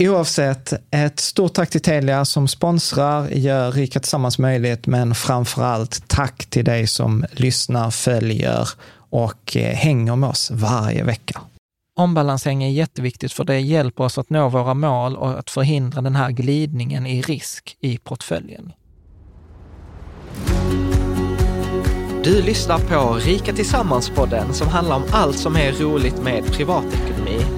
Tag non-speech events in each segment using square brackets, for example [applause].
Oavsett, ett stort tack till Telia som sponsrar, gör Rika Tillsammans möjligt, men framför allt tack till dig som lyssnar, följer och eh, hänger med oss varje vecka. Ombalansering är jätteviktigt för det hjälper oss att nå våra mål och att förhindra den här glidningen i risk i portföljen. Du lyssnar på Rika Tillsammans-podden som handlar om allt som är roligt med privatekonomi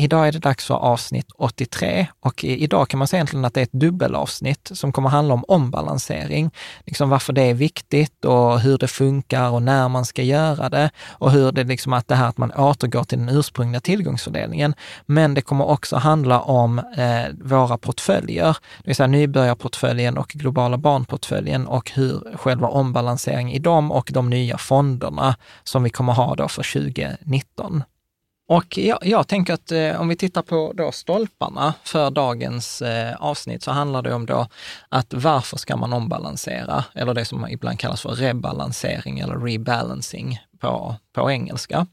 Idag är det dags för avsnitt 83 och idag kan man säga egentligen att det är ett dubbelavsnitt som kommer handla om ombalansering. Liksom varför det är viktigt och hur det funkar och när man ska göra det och hur det liksom att det här att man återgår till den ursprungliga tillgångsfördelningen. Men det kommer också handla om eh, våra portföljer, det vill säga nybörjarportföljen och globala barnportföljen och hur själva ombalansering i dem och de nya fonderna som vi kommer ha då för 2019. Och jag, jag tänker att eh, om vi tittar på då stolparna för dagens eh, avsnitt så handlar det om då att varför ska man ombalansera? Eller det som ibland kallas för rebalansering eller rebalancing på, på engelska.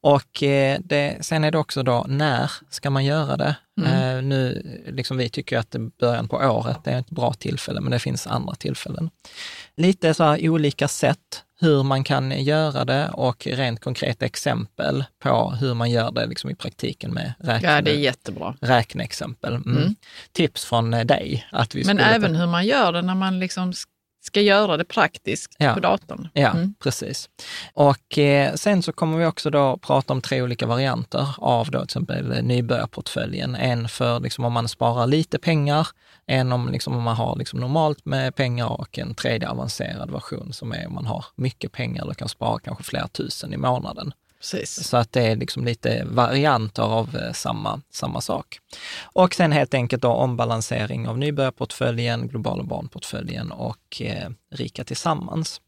Och eh, det, sen är det också då, när ska man göra det? Mm. Eh, nu, liksom vi tycker att början på året är ett bra tillfälle, men det finns andra tillfällen. Lite så här olika sätt hur man kan göra det och rent konkreta exempel på hur man gör det liksom i praktiken med räkne, ja, det är jättebra. räkneexempel. Mm. Mm. Tips från dig. Att vi Men även ta... hur man gör det när man liksom ska göra det praktiskt ja. på datorn. Ja, mm. precis. Och eh, sen så kommer vi också då prata om tre olika varianter av då till exempel nybörjarportföljen. En för liksom om man sparar lite pengar, en om, liksom, om man har liksom normalt med pengar och en tredje avancerad version som är om man har mycket pengar eller kan spara kanske flera tusen i månaden. Precis. Så att det är liksom lite varianter av eh, samma, samma sak. Och sen helt enkelt då ombalansering av nybörjarportföljen, globala barnportföljen och eh, Rika Tillsammans.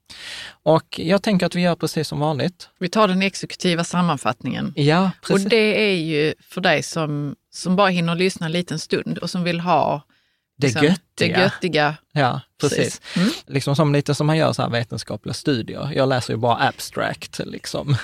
Och jag tänker att vi gör precis som vanligt. Vi tar den exekutiva sammanfattningen. Ja, precis. Och det är ju för dig som, som bara hinner lyssna en liten stund och som vill ha det liksom, göttiga. det göttiga. Ja, precis. Precis. Mm. Liksom som lite som man gör så här vetenskapliga studier. Jag läser ju bara abstract liksom.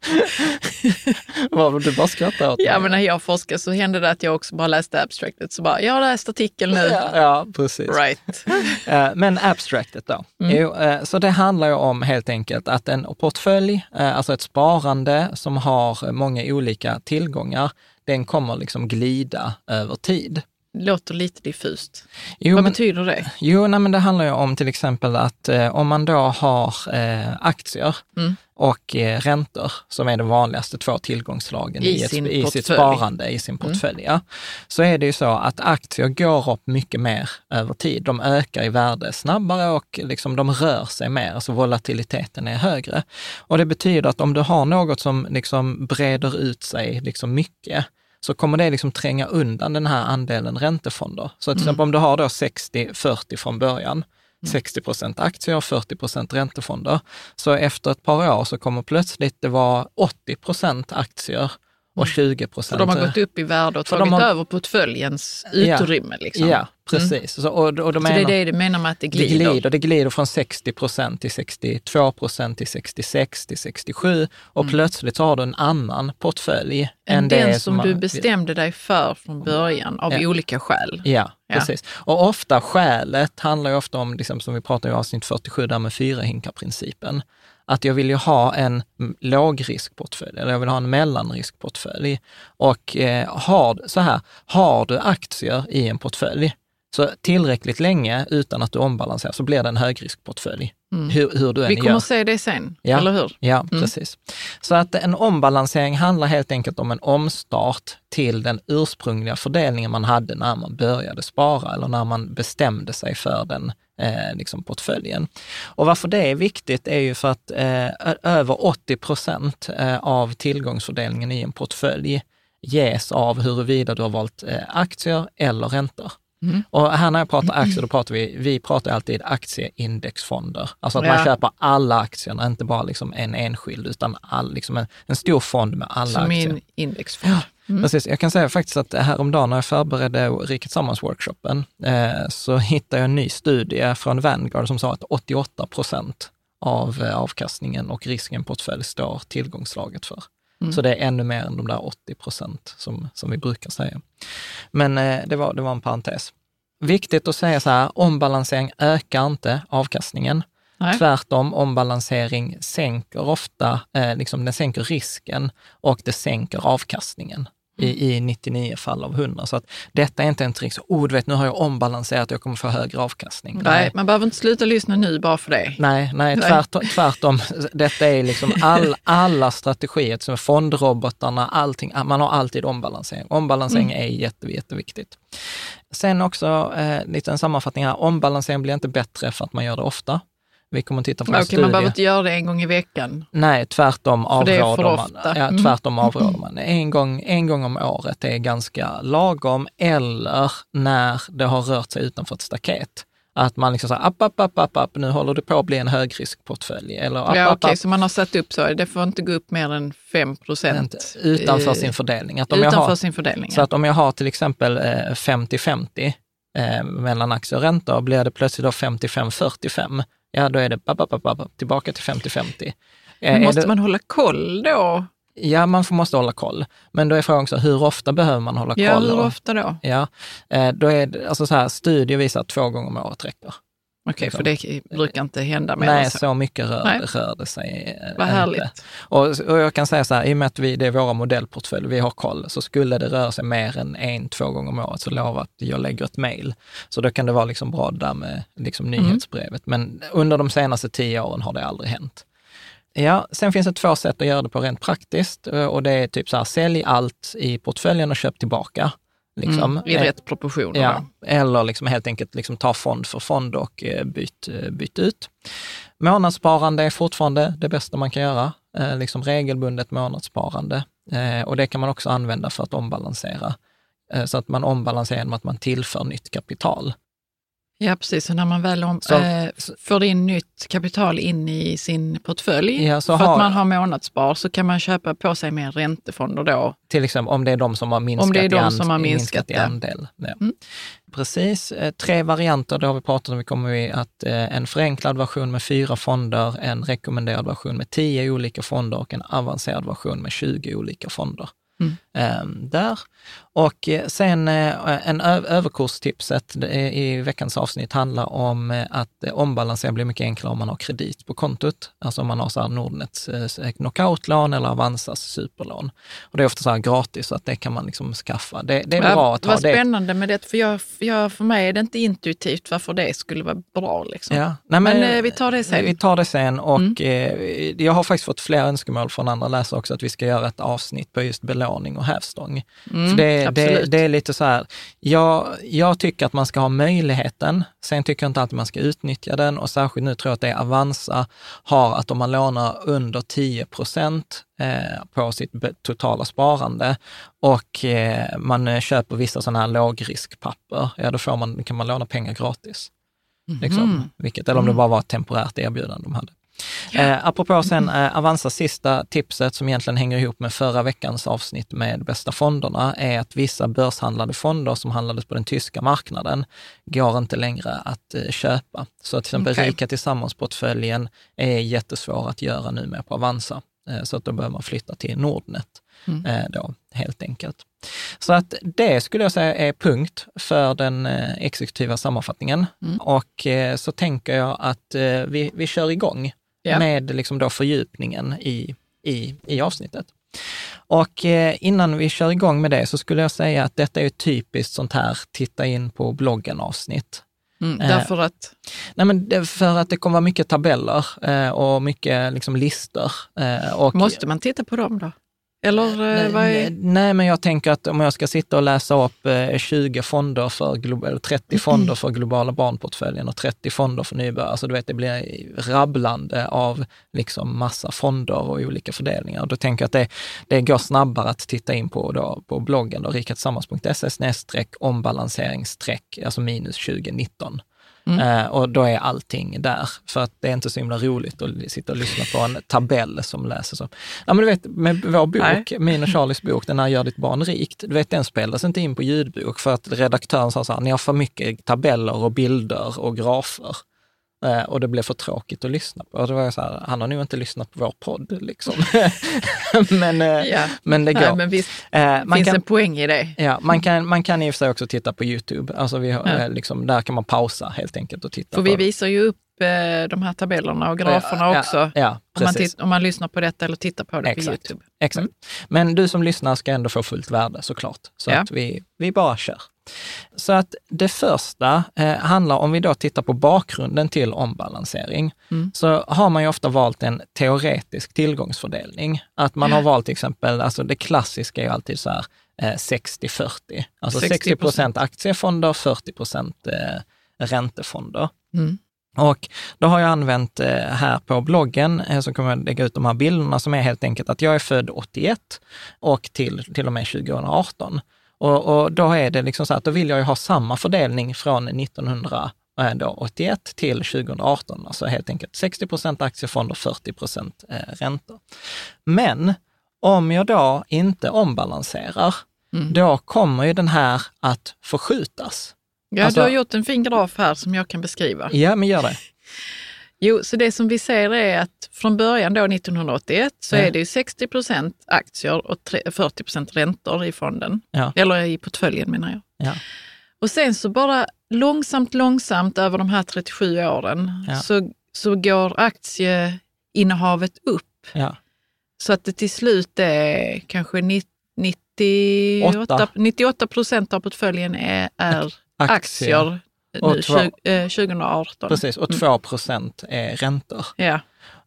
[laughs] Vad du bara skrattar åt Ja, mig. men när jag forskade så hände det att jag också bara läste abstractet. Så bara, jag har läst artikeln nu. Ja, ja, precis. Right. [laughs] Eh, Men abstractet då? Jo, eh, så det handlar ju om helt enkelt att en portfölj, eh, alltså ett sparande som har många olika tillgångar, den kommer liksom glida över tid. Låter lite diffust. Jo, Vad men- betyder det? Jo, nej, men det handlar ju om till exempel att eh, om man då har eh, aktier Mm. och eh, räntor, som är de vanligaste två tillgångslagen I i, ett, i sitt sparande, i sin portfölj, ja, så är det ju så att aktier går upp mycket mer över tid. De ökar i värde snabbare och liksom de rör sig mer, alltså volatiliteten är högre. Och det betyder att om du har något som liksom breder ut sig liksom mycket, så kommer det liksom tränga undan den här andelen räntefonder. Så till exempel om du har då 60-40 från början, 60 procent aktier och 40 procent räntefonder, så efter ett par år så kommer plötsligt det vara 80 procent aktier och 20 För procent... de har gått upp i värde och tagit har- över portföljens utrymme. Liksom. Ja, precis. Så, och, och de Så det är menar, det du menar med att det det glider? glider, det glider från 60 procent till 62 procent till 66 till 67 och plötsligt så har du en annan portfölj Än än den som man- du bestämde dig för från början av Ja. olika skäl. Ja, Ja. precis. Och ofta skälet handlar ju ofta om, liksom, som vi pratade i avsnitt 47, där med fyra hinkar-principen. Att jag vill ju ha en lågriskportfölj, eller jag vill ha en mellanriskportfölj. Och eh, har, så här, har du aktier i en portfölj, så tillräckligt länge utan att du ombalanserar, så blir det en högriskportfölj. Hur, hur du än Vi gör. kommer se det sen, Ja. eller hur? Ja, precis. Så att en ombalansering handlar helt enkelt om en omstart till den ursprungliga fördelningen man hade när man började spara eller när man bestämde sig för den eh, liksom portföljen. Och varför det är viktigt är ju för att eh, över 80 procent eh, av tillgångsfördelningen i en portfölj ges av huruvida du har valt eh, aktier eller räntor. Och här när jag pratar aktier, då pratar vi, vi pratar alltid aktieindexfonder. Alltså att man Ja. köper alla aktierna, inte bara liksom en enskild, utan all, liksom en, en stor fond med alla Som aktier. i en indexfond. Precis, jag kan säga faktiskt att häromdagen när jag förberedde Riket Sammans-workshopen, eh, så hittade jag en ny studie från Vanguard som sa att 88 procent av eh, avkastningen och risken portfölj står tillgångslaget för. Så det är ännu mer än de där 80 procent som, som vi brukar säga. Men eh, det, var, det var en parentes. Viktigt att säga så här, ombalansering ökar inte avkastningen. Nej. Tvärtom, ombalansering sänker ofta, eh, liksom den sänker risken och det sänker avkastningen i, i 99 fall av 100. Så att detta är inte en trick, så, oh, du vet, nu har jag ombalanserat och jag kommer få högre avkastning. Nej, man behöver inte sluta lyssna nu bara för det. Nej, nej, Nej. tvärtom. tvärtom. Detta är liksom all, alla strategier, som fondrobotarna, allting. Man har alltid ombalansering. Ombalansering Mm. är jätte, jätteviktigt. Sen också eh, lite en sammanfattning här. Ombalansering blir inte bättre för att man gör det ofta. Vi kommer att titta på en studie. man behöver inte göra det en gång i veckan. Nej, tvärtom avråder man. Ja, Mm. tvärtom avråder man. En gång, en gång om året är ganska lagom, eller när det har rört sig utanför ett staket. Att man liksom säger, app, app, app, app, app, nu håller det på att bli en högriskportfölj. Eller app, Ja, okej, app, så man har satt upp så. Det får inte gå upp mer än 5 procent. utanför sin fördelning. Att om jag Utanför har, sin fördelning. så att om jag har till exempel eh, 50-50 eh, mellan aktier och räntor, blir det plötsligt då 55-45, ja då är det app, app, app, app, tillbaka till 50-50. Eh, måste det- man hålla koll då? Ja, man får, måste hålla koll. Men då är frågan också, hur ofta behöver man hålla koll? Ja, hur ofta då? Ja, eh, då är det, alltså så här, studier visar att två gånger om året räcker. Okej, för det brukar inte hända mer Nej, så. så. mycket rör, Nej. rör det sig eh, Vad inte. härligt. Och, och jag kan säga så här, i och med att vi, det är våra modellportföljer, vi har koll, så skulle det röra sig mer än en, två gånger om året, så lova att jag lägger ett mejl. Så då kan det vara liksom bra där med liksom Mm. nyhetsbrevet. Men under de senaste tio åren har det aldrig hänt. Ja, sen finns det två sätt att göra det på rent praktiskt eh, och det är typ så här, sälj allt i portföljen och köp tillbaka. Liksom. Mm, I Eh, rätt proportioner. Ja, eller liksom helt enkelt liksom ta fond för fond och eh, byt, eh, byt ut. Månadssparande är fortfarande det bästa man kan göra. liksom regelbundet månadssparande. Och det kan man också använda för att ombalansera. Så att man ombalanserar genom att man tillför nytt kapital. Ja, precis. Så när man väl om, Så- eh, får in nytt kapital in i sin portfölj Ja, för har- att man har månadsspar så kan man köpa på sig mer räntefonder då. Till exempel om det är de som har minskat, Om det är de i, and, som har minskat, i ja. andel. Ja. Mm. Precis, eh, tre varianter, det har vi pratat om. Vi kommer i att eh, en förenklad version med fyra fonder, en rekommenderad version med tio olika fonder och en avancerad version med 20 olika fonder. Mm. Ehm, där. Och eh, sen eh, en överkurstipset i veckans avsnitt handlar om eh, att ombalansera blir mycket enklare om man har kredit på kontot. Alltså om man har så här Nordnets knockoutlån eller Avanzas superlån. Och det är ofta så här gratis, så att det kan man liksom skaffa. Det, det är Ja, bra att ha Vad det. spännande med det, för, jag, jag, för mig är det inte intuitivt varför det skulle vara bra. Liksom. Ja. Nej, Men, eh, vi tar det sen. Vi tar det sen och Mm. jag har faktiskt fått flera önskemål från andra läsare också att vi ska göra ett avsnitt på just belåning och hävstång. Mm, det, det, det är lite så här, jag, jag tycker att man ska ha möjligheten, sen tycker jag inte alltid man ska utnyttja den och särskilt nu tror jag att det Avanza har att om man lånar under 10 procent eh, på sitt totala sparande och eh, man eh, köper vissa sådana här lågriskpapper, ja då får man, kan man låna pengar gratis. Liksom, Mhm. vilket, eller om det bara var ett temporärt erbjudande de hade. Eh, apropå sen eh, Avanzas sista tipset som egentligen hänger ihop med förra veckans avsnitt med bästa fonderna är att vissa börshandlade fonder som handlades på den tyska marknaden går inte längre att eh, köpa. Så till exempel Okej. Rika Tillsammans-portföljen är jättesvår att göra nu med på Avanza. Eh, så att då behöver man flytta till Nordnet Mm. eh, då, helt enkelt. Så att det skulle jag säga är punkt för den eh, exekutiva sammanfattningen. Mm. Och eh, så tänker jag att vi, vi kör igång Ja. med liksom då fördjupningen i, i, i avsnittet. Och eh, innan vi kör igång med det så skulle jag säga att detta är ett typiskt sånt här titta in på bloggen avsnitt. Mm, eh, därför att, Nej, men för att det kommer vara mycket tabeller eh, och mycket liksom, listor. Och, måste man titta på dem då? Eller eh, vad Nej, är... nej, men jag tänker att om jag ska sitta och läsa upp eh, 20 fonder för, glo- eller 30 fonder för globala barnportföljen och 30 fonder för nybörjare, alltså du vet, det blir rabblande av liksom massa fonder och olika fördelningar. Då tänker jag att det, det går snabbare att titta in på, då, på bloggen, rikatillsammans.se ombalansering streck, alltså minus 2019. Eh, och då är allting där, för att det är inte så himla roligt att sitta och lyssna på en tabell som läser så. Ja men du vet, med vår bok, Nej. min och Charlies bok, den här Gör ditt barn rikt, du vet den spelas inte in på ljudbok för att redaktören sa så här, ni har för mycket tabeller och bilder och grafer. Eh, och det blev för tråkigt att lyssna på. Och då var så här, han har nog inte lyssnat på vår podd liksom. [laughs] men, eh, Ja. men det går. Nej, men visst, Eh, det man finns kan- en poäng i det. Ja, man kan, man kan i och för sig också titta på YouTube. Alltså vi har, Ja. liksom, där kan man pausa helt enkelt och titta För vi visar ju upp de här tabellerna och graferna Ja, också. Ja, om, man om man lyssnar på detta eller tittar på det Exakt. på Youtube. Exakt. Men du som lyssnar ska ändå få fullt värde såklart. Så att vi, vi bara kör. Så att det första eh, handlar, om vi då tittar på bakgrunden till ombalansering, Mm. så har man ju ofta valt en teoretisk tillgångsfördelning. Att man har valt till exempel, alltså det klassiska är ju alltid så här eh, 60-40. Alltså 60 procent aktiefonder, 40 procent eh, räntefonder. Mm. Och då har jag använt eh, här på bloggen, eh, så kommer jag lägga ut de här bilderna som är helt enkelt att jag är född 81 och till, till och med 2018. Och, och då är det liksom så att då vill jag ju ha samma fördelning från 1981 till 2018, alltså helt enkelt 60 procent aktiefonder, 40 procent eh, räntor. Men om jag då inte ombalanserar, Mm. då kommer ju den här att förskjutas. Ja, Alltså- du har gjort en fin graf här som jag kan beskriva. Ja, men gör det. [laughs] Jo, så det som vi ser är att från början då 1981 så Ja. är det ju 60 procent aktier och tre- 40 procent räntor i fonden. Ja. Eller i portföljen menar jag. Ja. Och sen så bara långsamt, långsamt över de här 37 åren så, så går aktieinnehavet upp. Så att det till slut är kanske ni- 98, Åtta. 98 procent av portföljen är, är aktier, nu, två- tjug- eh, 2018. Precis, och 2 procent är räntor. Ja.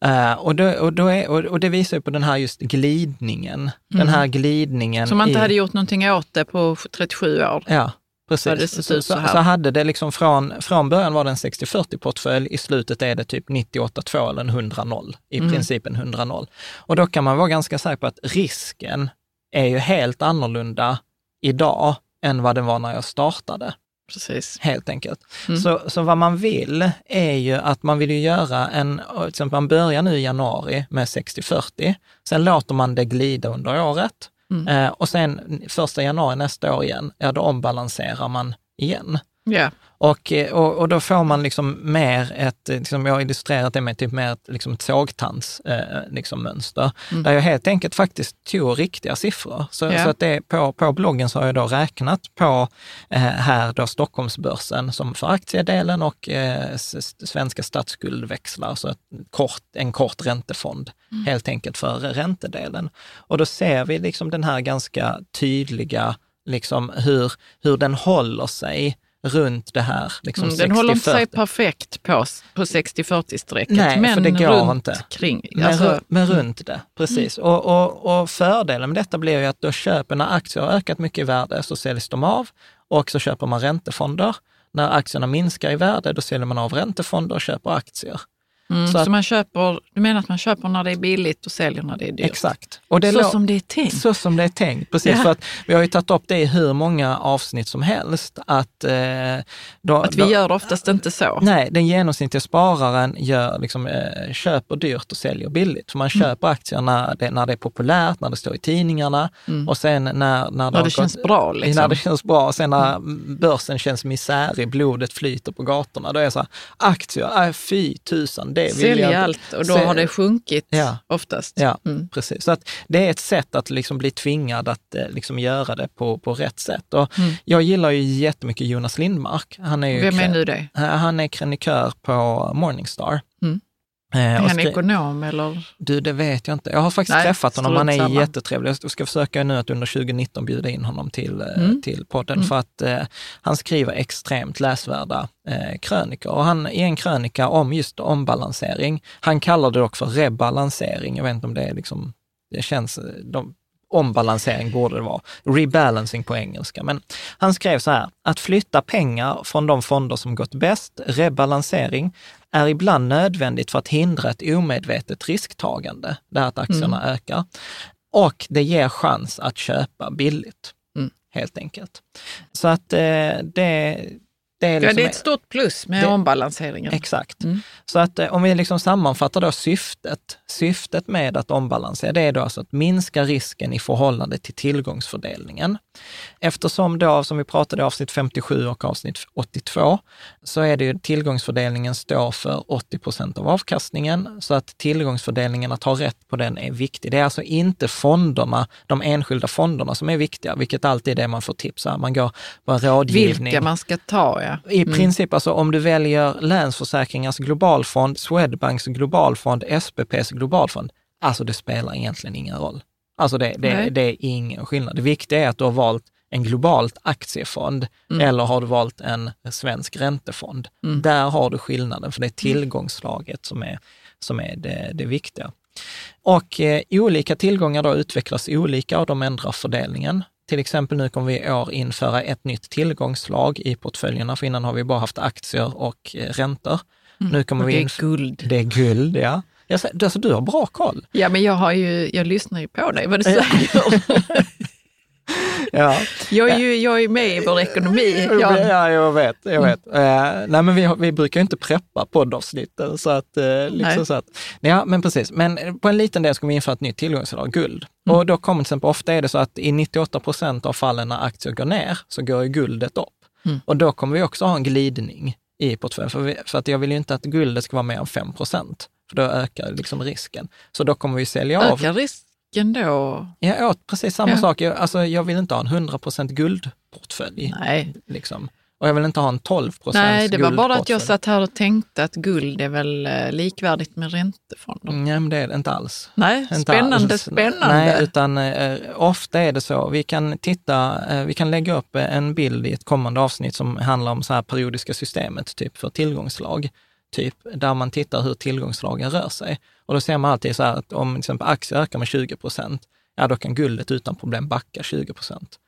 Eh, och, då, och, då är, och, det visar ju på den här just glidningen. Den här glidningen Som man inte i, hade gjort någonting åt det på 37 år. Ja, Precis. ut så här. så hade det liksom från, från början var det en 60-40-portfölj, i slutet är det typ 98-2 eller en 100-0, i Mm. princip en 100-0. Och då kan man vara ganska säker på att risken är ju helt annorlunda idag än vad den var när jag startade Precis. helt enkelt. Mm. Så, så vad man vill är ju att man vill ju göra en, till exempel man börjar nu i januari med 60-40, sen låter man det glida under året Mm. eh, och sen första januari nästa år igen, ja då ombalanserar man igen. Ja, Och, eh, och, och då får man liksom mer ett, eh, liksom jag har illustrerat det med typ mer ett, liksom ett sågtands eh, liksom mönster, där jag helt enkelt faktiskt tog riktiga siffror. Så, Ja. så att det, på, på bloggen så har jag då räknat på eh, här då Stockholmsbörsen som för aktiedelen och eh, svenska statsskuldväxlar, så ett kort, en kort räntefond helt enkelt för räntedelen. Och då ser vi liksom den här ganska tydliga, liksom hur, hur den håller sig runt det här liksom mm, den håller inte sig 60-40. perfekt på, på 60-40-strecket, Nej, men för det går runt inte. kring. Men, Alltså, ru- men runt det, precis. Och, och, och fördelen med detta blir ju att då köper, när aktier har ökat mycket i värde så säljs de av och så köper man räntefonder. När aktierna minskar i värde, då säljer man av räntefonder och köper aktier. Mm, så så att- man köper, du menar att man köper när det är billigt och säljer när det är dyrt? Exakt. Och det Så lå- som det är tänkt. Så som det är tänkt, precis. Ja. För att vi har ju tagit upp det i hur många avsnitt som helst. Att, eh, då, Att vi då, gör oftast inte så. Nej, den genomsnittliga spararen gör, liksom, eh, köper dyrt och säljer billigt. För man Mm. köper aktier när det, när det är populärt, när det står i tidningarna och sen när, när, det, När har det känns gått- bra, liksom. [laughs] När det känns bra. Och sen när börsen känns misärig, blodet flyter på gatorna. Då är det så här, aktier, äh, fy tusan, det vill jag Sälja inte. allt och då har det sjunkit Ja. oftast. Ja, Mm. precis. Så att det är ett sätt att liksom bli tvingad att eh, liksom göra det på, på rätt sätt. Och Jag gillar ju jättemycket Jonas Lindmark. Han är ju Mm. Vem är nu det? Han är krönikör på Morningstar. Mm. Eh, Är han ekonom eller? Du, det vet jag inte. Jag har faktiskt Nej, träffat honom. Han är samma. jättetrevlig. Jag ska försöka nu att under 2019 bjuda in honom till, eh, Mm. till podden för att eh, han skriver extremt läsvärda eh, krönikor. Och han i en krönika om just ombalansering, han kallar det dock för rebalansering. Jag vet inte om det är liksom, det känns, eh, de, ombalansering borde det vara. Rebalancing på engelska. Men han skrev så här, att flytta pengar från de fonder som gått bäst, rebalansering, är ibland nödvändigt för att hindra ett omedvetet risktagande, det här att aktierna ökar. Och det ger chans att köpa billigt, Mm. helt enkelt. Så att eh, det, det är Ja, liksom... det är ett stort plus med Det- ombalanseringen. Exakt. Mm. Så att eh, om vi liksom sammanfattar då syftet, syftet med att ombalansera, det är då alltså att minska risken i förhållande till tillgångsfördelningen. Eftersom då, som vi pratade i avsnitt 57 och avsnitt 82, så är det ju tillgångsfördelningen står för 80 procent av avkastningen, så att tillgångsfördelningen, att ha rätt på den är viktig. Det är alltså inte fonderna, de enskilda fonderna som är viktiga, vilket alltid är det man får tips om. Man går på rådgivning. Vilka man ska ta, ja. I princip, alltså om du väljer Länsförsäkringars globalfond, Swedbanks globalfond, SPPs globalfond, alltså det spelar egentligen ingen roll. Alltså det, det, det är ingen skillnad. Det viktiga är att du har valt en globalt aktiefond eller har du valt en svensk räntefond. Där har du skillnaden, för det är tillgångslaget som är, som är det, det viktiga. Och eh, olika tillgångar då utvecklas olika och de ändrar fördelningen. Till exempel nu kommer vi i år införa ett nytt tillgångslag i portföljerna, för innan har vi bara haft aktier och eh, räntor. Nu kommer Och vi det är guld. Det är guld, ja. Jag säger, alltså, du har bra koll. Ja, men jag, har ju, jag lyssnar ju på dig vad du säger. [laughs] [laughs] [laughs] Ja. Jag är ju jag är med i vår ekonomi. Ja, Jag, jag vet. Jag vet. Eh, nej, men vi, vi brukar ju inte preppa poddavsnitten. Så att, eh, liksom så att, ja, men precis. Men på en liten del ska vi införa ett nytt tillgångslag, guld. Mm. Och då kommer till exempel, ofta är det så att i 98 procent av fallen när aktier går ner, så går ju guldet upp. Mm. Och då kommer vi också ha en glidning i portföljen. För, vi, för att jag vill ju inte att guldet ska vara mer än 5 procent. För då ökar liksom risken. Så då kommer vi sälja av ökar risken då? Ja, åt precis samma Ja. sak. Jag, alltså, jag vill inte ha en 100% guldportfölj. Nej. Liksom. Och jag vill inte ha en 12% Nej, det var bara att jag guldportfölj. satt här och tänkte att guld är väl eh, likvärdigt med räntefonder. Nej, men det är det inte alls. Nej, Inte spännande, alls. spännande. Nej, utan eh, ofta är det så. Vi kan titta, eh, vi kan lägga upp eh, en bild i ett kommande avsnitt som handlar om så här periodiska systemet, typ för tillgångslag. Typ där man tittar hur tillgångslagen rör sig. Och då ser man alltid så här att om till exempel aktier ökar med 20 procent, ja då kan guldet utan problem backa 20 procent.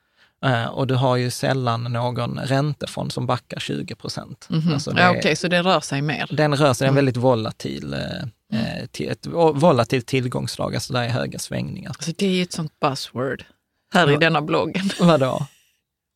Eh, och du har ju sällan någon räntefond som backar 20 procent. Mhm. Alltså ja, Okej, så det rör sig mer. Den rör sig, det är en Mm. väldigt volatil, eh, eh, till, ett volatilt tillgångslag, alltså där är höga svängningar. Alltså, det är ju ett sånt buzzword här i Ja. denna bloggen. Vadå?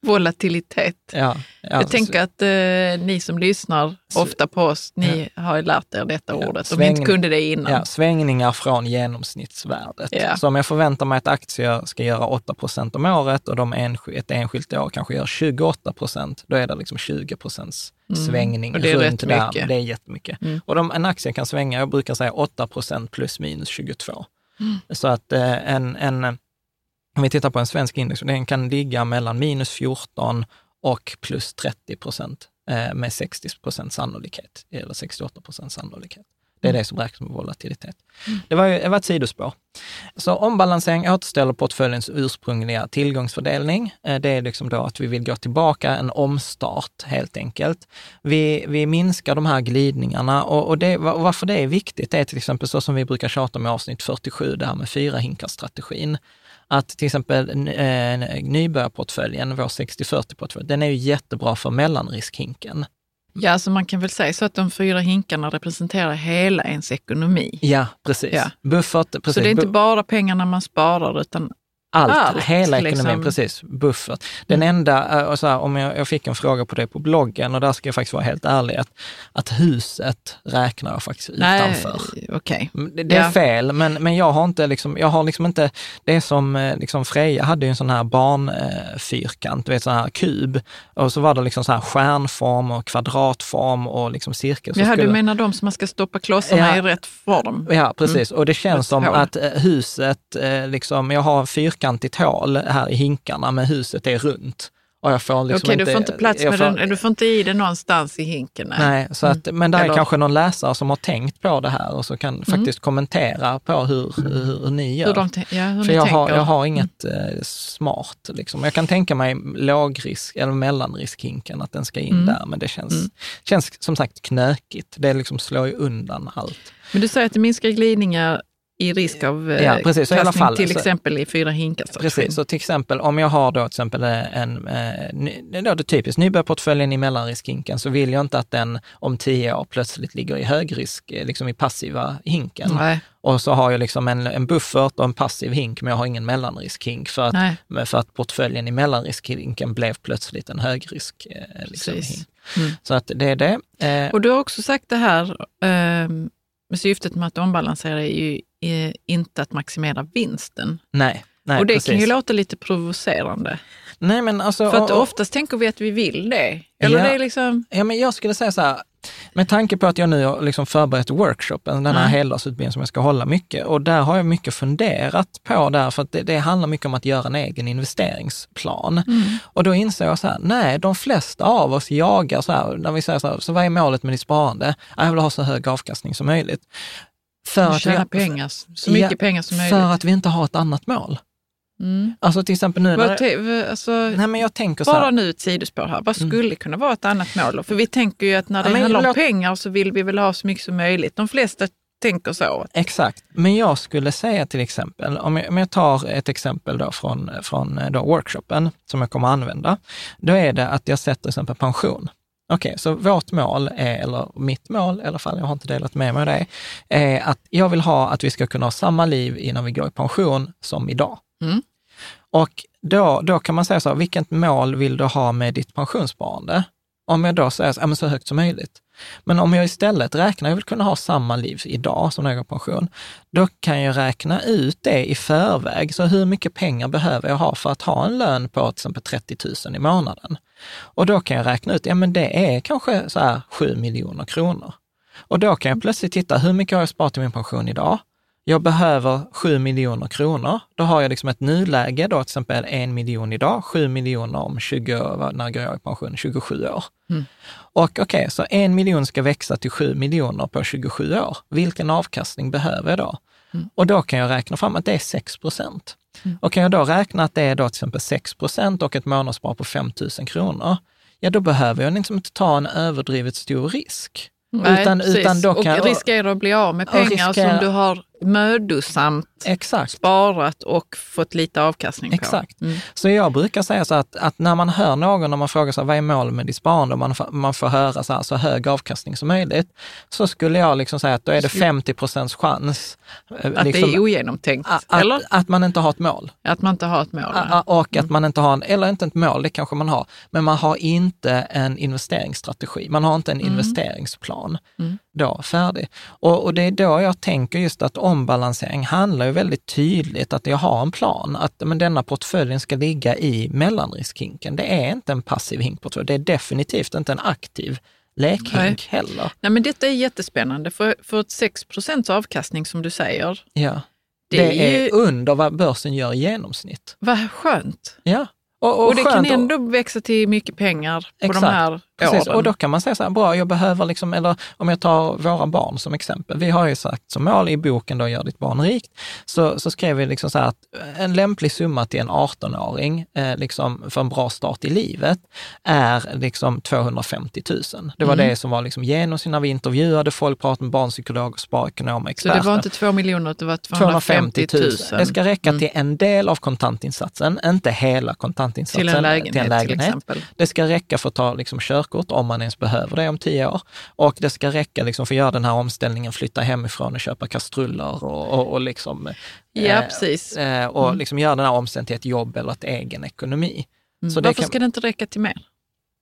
Volatilitet. Ja, ja, Jag tänker att eh, ni som lyssnar ofta på oss, ni har ju lärt er detta Ja, ordet. Om ni inte kunde det innan. Ja, svängningar från genomsnittsvärdet. Ja. Så om jag förväntar mig att aktier ska göra 8 procent om året och de ensk- ett enskilt år kanske gör 28 procent, då är det liksom 20 procents svängning Mm. Och det är runt rätt där. mycket. Det är jättemycket. Mm. Och de, en aktie kan svänga, jag brukar säga 8 procent plus minus 22. Mm. Så att eh, en, en, om vi tittar på en svensk index, den kan ligga mellan minus 14 och plus 30 procent eh, med 60 procent sannolikhet, eller 68 procent sannolikhet. Det är det som räknas med volatilitet. Det var, ju, det var ett sidospår. Så ombalansering återställer portföljens ursprungliga tillgångsfördelning. Eh, Det är liksom då att vi vill gå tillbaka, en omstart helt enkelt. Vi, vi minskar de här glidningarna och, och, det, varför det är viktigt är till exempel så som vi brukar tjata om i avsnitt 47, det här med fyra hinkar-strategin. Att till exempel eh, nybörjarportföljen, vår 60-40-portfölj, den är ju jättebra för mellanriskhinken. Ja, alltså man kan väl säga så att de fyra hinkarna representerar hela ens ekonomi. Ja, precis. Ja. Buffert, precis. Så det är inte bara pengarna man sparar, utan Allt, allt, hela ekonomin, liksom. Mm. precis. Buffert. Den enda, eh, så här, om jag, jag fick en fråga på det på bloggen och där ska jag faktiskt vara helt ärlig, att, att huset räknar jag faktiskt nej, utanför. okej. Mm, Det, det är Ja. fel, men, men jag har inte liksom, jag har liksom inte, det är som eh, liksom Freja hade ju en sån här barnfyrkant, du vet sån här kub, och så var det liksom så här stjärnform och kvadratform och liksom cirkel. Jaha, skulle- du menar de som man ska stoppa klossarna Ja. i rätt form? Ja, precis. Och det känns som att eh, huset, eh, liksom, jag har fyrkantigt hål här i hinkarna, men huset är runt. Och jag får liksom Okej, du får inte plats med får- den, du får inte i det någonstans i hinken. Nej. Nej, så att, men där är Eller- kanske någon läsare som har tänkt på det här och så kan faktiskt kommentera på hur, hur, hur ni gör. Hur, de, ja, hur För jag tänker. har, jag har inget eh, smart. Liksom. Jag kan tänka mig lågrisk eller mellanriskhinken, att den ska in Mm. där, men det känns, känns som sagt knökigt. Det liksom slår ju undan allt. Men du säger att det minskar glidningar i risk av eh, Ja, precis. Så i alla fall, till exempel i fyra hinkar. Precis, så till exempel om jag har då till exempel en, eh, ny- då det typiskt nybörjarportföljen i mellanriskhinken så vill jag inte att den om tio år plötsligt ligger i högrisk, eh, liksom i passiva hinken. Nej, Och så har jag liksom en, en buffert och en passiv hink, men jag har ingen mellanriskhink för att, nej. för att portföljen i mellanriskhinken blev plötsligt en högrisk eh, liksom, hink. Mm. Så att det är det. Eh, Och du har också sagt det här eh, med syftet med att ombalansera är ju eh, inte att maximera vinsten. nej, nej, och det precis. kan ju låta lite provocerande. Nej, men alltså, För att och- och- oftast tänker vi att vi vill det. Eller Ja. det är liksom... Ja, men jag skulle säga så här, med tanke på att jag nu har liksom förberett workshopen, den här Mm. heldagsutbildningen som jag ska hålla mycket, och där har jag mycket funderat på där, för att det, det handlar mycket om att göra en egen investeringsplan. Och då inser jag så här, nej, de flesta av oss jagar så här, när vi säger så här, så vad är målet med ditt sparande? Ja, Jag vill ha så hög avkastning som möjligt. För vi- Tjäna pengar, så mycket Ja, pengar som möjligt. För att vi inte har ett annat mål. Mm. Alltså till exempel nu, när, alltså, nej men jag tänker så bara här, nu ett sidospår här. Vad skulle kunna vara ett annat mål? För vi tänker ju att när det Ja, handlar om låt- pengar så vill vi väl ha så mycket som möjligt. De flesta tänker så. Exakt, men jag skulle säga till exempel, om jag, om jag tar ett exempel då från, från eh, då workshopen som jag kommer att använda, då är det att jag sätter till exempel pension. Okej, så vårt mål är, eller mitt mål i alla fall, jag har inte delat med mig av det, är att jag vill ha att vi ska kunna ha samma liv innan vi går i pension som idag. Mm. Och då, då kan man säga så här, vilket mål vill du ha med ditt pensionssparande? Om jag då säger så, ja, men så högt som möjligt. Men om jag istället räknar, jag vill kunna ha samma liv idag som när jag går i pension, då kan jag räkna ut det i förväg. Så hur mycket pengar behöver jag ha för att ha en lön på till exempel 30 000 i månaden? Och då kan jag räkna ut, ja men det är kanske så här 7 miljoner kronor. Och då kan jag plötsligt titta, hur mycket har jag sparat i min pension idag? Jag behöver 7 miljoner kronor. Då har jag liksom ett nuläge, då till exempel en miljon idag, 7 miljoner om 20, år, när går jag i pension? 27 år. Mm. Och okej, så en miljon ska växa till 7 miljoner på 27 år. Vilken avkastning behöver jag då? Och då kan jag räkna fram att det är 6 procent. Och kan jag då räkna att det är då till exempel 6 procent och ett månadsspar på 5 000 kronor, ja då behöver jag liksom inte ta en överdrivet stor risk. Nej, utan, precis. utan då och kan jag, riskerar att bli av med Och pengar riskera- som du har mödosamt Exakt. sparat och fått lite avkastning på. Exakt. Mm. Så jag brukar säga så att, att när man hör någon, när man frågar sig vad är målet med ditt sparande, och man, får- man får höra så, här, så hög avkastning som möjligt, så skulle jag liksom säga att då är det 50 procents chans. eh, Att liksom, det är ogenomtänkt, att, att, eller? att man inte har ett mål. Att man inte har ett mål. Ah, Och att man inte har, en, eller inte ett mål, det kanske man har, men man har inte en investeringsstrategi. Man har inte en investeringsplan då färdig. Och, och det är då jag tänker just att ombalansering handlar ju väldigt tydligt att jag har en plan, att men denna portföljen ska ligga i mellanriskhinken. Det är inte en passiv hinkportfölj, det är definitivt inte en aktiv lekhink Nej. heller. Nej, men detta är jättespännande, för, för ett 6% avkastning som du säger, Ja. Det Det, är ju- under vad börsen gör i genomsnitt. vad skönt. Ja. Och, Och, det kan skönt att- ändå växa till mycket pengar på Exakt. de här Precis, åren. och då kan man säga så här, bra, jag behöver liksom, eller om jag tar våra barn som exempel. Vi har ju sagt som mål i boken då, Gör ditt barn rikt, så, så skrev vi liksom så här att en lämplig summa till en 18-åring, eh, liksom för en bra start i livet, är liksom 250 000. Det var Mm. det som var liksom genomsnitt när vi intervjuade folk, pratade med barnpsykologer, sparekonomer, Så experter. det var inte två miljoner, det var 250 000. Det ska räcka Mm. till en del av kontantinsatsen, inte hela kontantinsatsen. Till en lägenhet, till exempel. Det ska räcka för att ta liksom, körkort om man ens behöver det om tio år. Och det ska räcka liksom, för att göra den här omställningen, flytta hemifrån och köpa kastruller och, och, och, liksom, Ja, eh, precis. eh, och liksom göra den här omställningen till ett jobb eller ett egen ekonomi. Mm. Varför kan- ska det inte räcka till mer?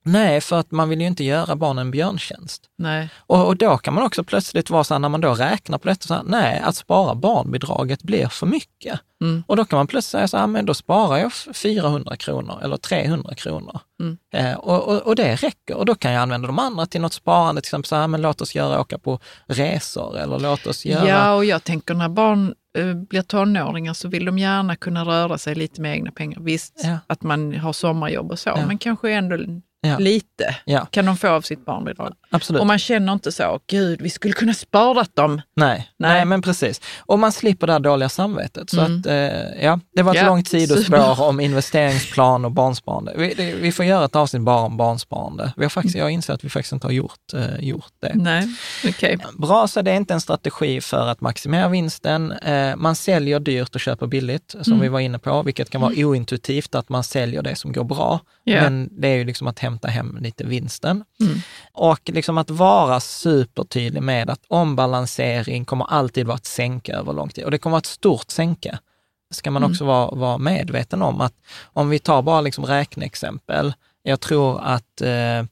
Nej, för att man vill ju inte göra barnen en björntjänst. Nej. Och, och då kan man också plötsligt vara så här, när man då räknar på detta, så här, nej, att spara barnbidraget blir för mycket. Mm. Och då kan man plötsligt säga så här, men då sparar jag 400 kronor eller 300 kronor. Mm. Eh, och, och, och det räcker. Och då kan jag använda de andra till något sparande, till exempel så här, men låt oss göra, åka på resor eller låt oss göra... Ja, och jag tänker när barn eh, blir tonåringar så vill de gärna kunna röra sig lite med egna pengar. Visst, Ja. att man har sommarjobb och så, Ja. men kanske ändå Ja. lite Ja. kan de få av sitt barnbidrag. Absolut. Och man känner inte så, gud, vi skulle kunna spara dem. Nej, nej. Nej. men precis. Och man slipper det här dåliga samvetet. Så Mm. att, eh, ja, det var ett Ja, långt sidospår om investeringsplan och barnsparande. Vi, det, vi får göra ett avsnitt bara om barnsparande. Vi har faktiskt, jag inser att vi faktiskt inte har gjort, eh, gjort det. Nej, okej. Bra, så det är inte en strategi för att maximera vinsten. Eh, man säljer dyrt och köper billigt, som Mm. vi var inne på, vilket kan vara ointuitivt att man säljer det som går bra. Ja. Men det är ju liksom att hämta hem lite vinsten. Mm. Och liksom att vara supertydlig med att ombalansering kommer alltid vara ett sänke över lång tid. Och det kommer vara ett stort sänke. ska man också vara, vara medveten om att om vi tar bara liksom räkneexempel. Jag tror att eh,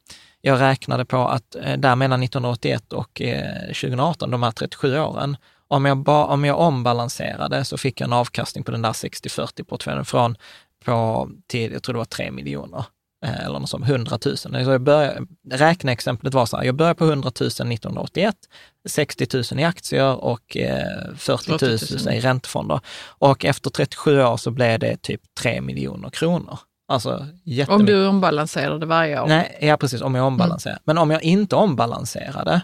jag räknade på att eh, där mellan 1981 och eh, 2018, de här 37 åren, om jag, ba, om jag ombalanserade så fick jag en avkastning på den där 60-40-portföljen från på, till, jag tror det var 3 miljoner eller något sånt, 100 000. Så jag började, räkneexemplet var så här, jag började på 100 000 1981, 60 000 i aktier och eh, 40 000, 40 000. i räntefonder. Och efter 37 år så blev det typ 3 miljoner kronor. Alltså. Om du ombalanserar det varje år. Nej, ja precis, om jag ombalanserar. Men om jag inte ombalanserade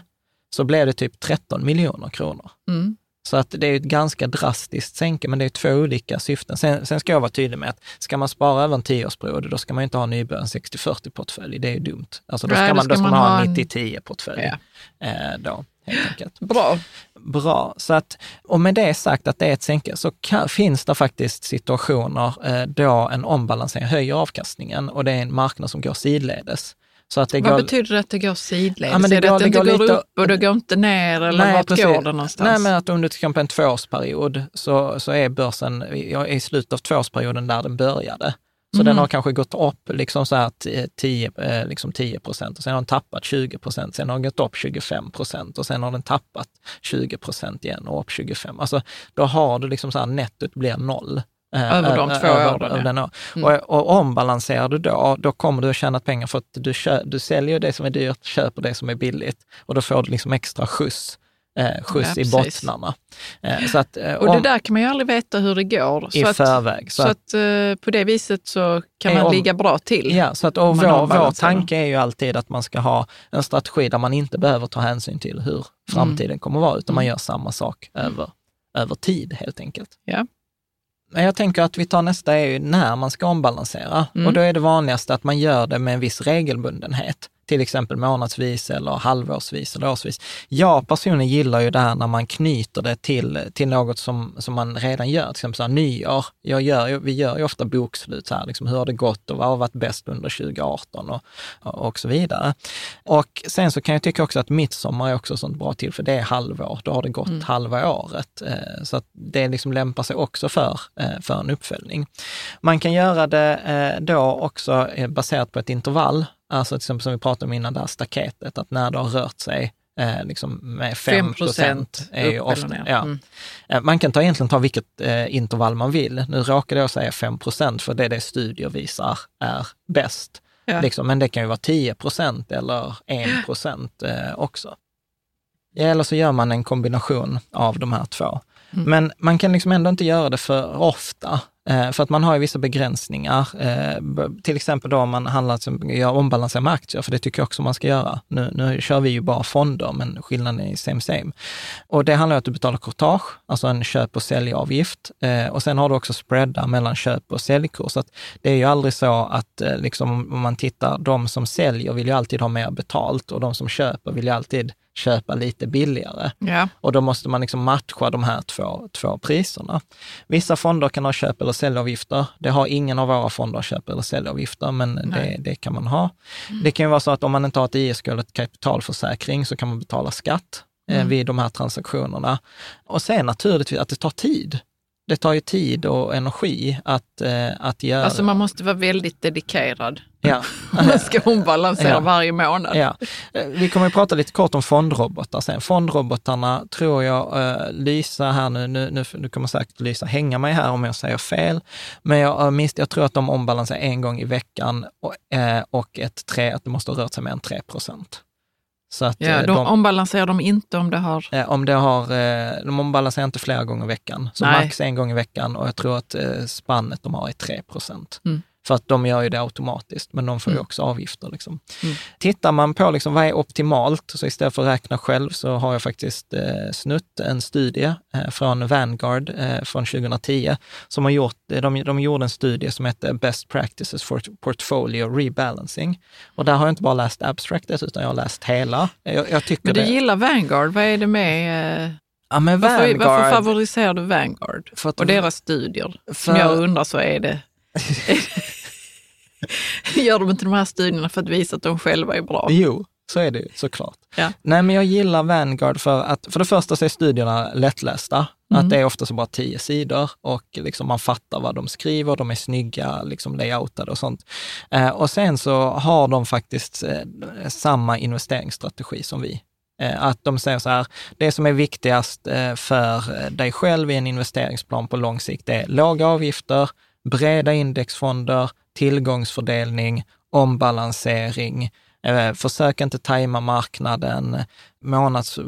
så blev det typ 13 miljoner kronor. Mm. Så att det är ett ganska drastiskt sänke, men det är två olika syften. Sen, sen ska jag vara tydlig med att ska man spara över en tioårsperiod, då ska man inte ha nybörjaren 60-40-portfölj. Det är ju dumt. Alltså då Nej, ska man, då ska man ha en en- 90-10-portfölj. Ja. Eh, då, helt enkelt. Bra. Bra, så att, och med det sagt att det är ett sänke, så kan, finns det faktiskt situationer eh, då en ombalansering höjer avkastningen och det är en marknad som går sidledes. Så att det Vad går, betyder det att det går sidledes? Ja, men det är det går- att det det inte går går, lite- upp och det går inte ner eller vart precis. går det någonstans? Nej, men att under till exempel en tvåårsperiod så, så är börsen ja, i slutet av tvåårsperioden där den började. Så Mhm. den har kanske gått upp liksom så här t- 10, eh, liksom 10 procent och sen har den tappat 20 procent, sen har den gått upp 25 procent och sen har den tappat 20 procent igen och upp 25. Alltså då har du liksom så här nettot blir noll. Eh, Över de ö- två över- åren, över ja. Mm. Och, och ombalanserar du då, då kommer du att tjäna pengar för att du, kö, du säljer det som är dyrt, köper det som är billigt och då får du liksom extra skjuts, eh, skjuts Ja, i bottnarna. Eh, så att, eh, och det där kan man ju aldrig veta hur det går. i så att, förväg. så att, eh, på det viset så kan man om- ligga bra till. Ja, så att, och vår, vår tanke är ju alltid att man ska ha en strategi där man inte behöver ta hänsyn till hur framtiden kommer att vara, utan man gör samma sak över, över tid helt enkelt. Ja. Men jag tänker att vi tar nästa är ju när man ska ombalansera. Mm. Och då är det vanligaste att man gör det med en viss regelbundenhet. Till exempel månadsvis eller halvårsvis eller årsvis. Jag personligen gillar ju det här när man knyter det till, till något som, som man redan gör, till exempel så här, nyår. Jag gör, vi gör ju ofta bokslut, så här, liksom, hur har det gått och vad har varit bäst under 2018 och, och så vidare. Och sen så kan jag tycka också att midsommar är också sånt bra till, för det är halvår, då har det gått mm. halva året. Eh, så att det liksom lämpar sig också för, eh, för en uppföljning. Man kan göra det eh, då också baserat på ett intervall, alltså till exempel som vi pratade om innan, det här staketet, att när det har rört sig eh, liksom med 5 procent är ju ofta, ja. Mm. Man kan ta, egentligen ta vilket eh, intervall man vill. Nu råkade jag säga 5 procent för det är det studier visar är bäst. Ja. Liksom, men det kan ju vara 10 procent eller 1 procent eh, också. Eller så gör man en kombination av de här två. Mm. Men man kan liksom ändå inte göra det för ofta. Eh, för att man har ju vissa begränsningar. Eh, till exempel då om man handlar, jag ombalanserar med aktier, för det tycker jag också man ska göra. Nu, nu kör vi ju bara fonder, men skillnaden är same same. Och det handlar om att du betalar courtage, alltså en köp och säljavgift. Eh, och sen har du också spreadar mellan köp och säljkurs. Så det är ju aldrig så att liksom, om man tittar, de som säljer vill ju alltid ha mer betalt och de som köper vill ju alltid köpa lite billigare. Ja. Och då måste man liksom matcha de här två, två priserna. Vissa fonder kan ha köp eller säljavgifter. Det har ingen av våra fonder köp eller säljavgifter, men det, det, kan man ha. Mm. Det kan ju vara så att om man inte har ett ISK eller ett kapitalförsäkring så kan man betala skatt eh, mm. vid de här transaktionerna. Och sen naturligtvis att det tar tid det tar ju tid och energi att, eh, att göra. Alltså man måste vara väldigt dedikerad. Ja. [laughs] man ska ombalansera ja. varje månad. Ja. Eh, vi kommer att prata lite kort om fondrobotar sen. Fondrobotarna tror jag, uh, Lysa här nu, nu, nu, nu kommer säkert Lysa hänga mig här om jag säger fel, men jag, minst, jag tror att de ombalanserar en gång i veckan och, och ett tre, att det måste ha rört sig mer än 3 procent. Så att, ja, eh, de, de ombalanserar de inte om det har... Om det har eh, de ombalanserar inte flera gånger i veckan. Så Nej. max en gång i veckan och jag tror att eh, spannet de har är 3 procent. Mm. För att de gör ju det automatiskt, men de får ju mm. också avgifter. Liksom. Mm. Tittar man på liksom, vad är optimalt, så istället för att räkna själv så har jag faktiskt eh, snutt en studie eh, från Vanguard eh, från 2010, som har gjort, de, de gjorde en studie som hette Best Practices for Portfolio Rebalancing. Och där har jag inte bara läst abstractet, utan jag har läst hela. Jag, jag tycker men du det... gillar Vanguard, vad är det med eh... Ja, men varför, varför favoriserar du Vanguard för att, och deras studier? För, som jag undrar så är det [laughs] [laughs] [laughs] Gör de inte de här studierna för att visa att de själva är bra? Jo, så är det såklart. Ja. Nej, men jag gillar Vanguard för att, för det första så är studierna lättlästa. Mm. Att det är ofta så bara tio sidor och liksom man fattar vad de skriver, de är snygga, liksom layoutade och sånt. Eh, och sen så har de faktiskt eh, samma investeringsstrategi som vi. Eh, att de säger så här, det som är viktigast eh, för dig själv i en investeringsplan på lång sikt är låga avgifter, breda indexfonder, tillgångsfördelning, ombalansering, eh, försök inte tajma marknaden, månads,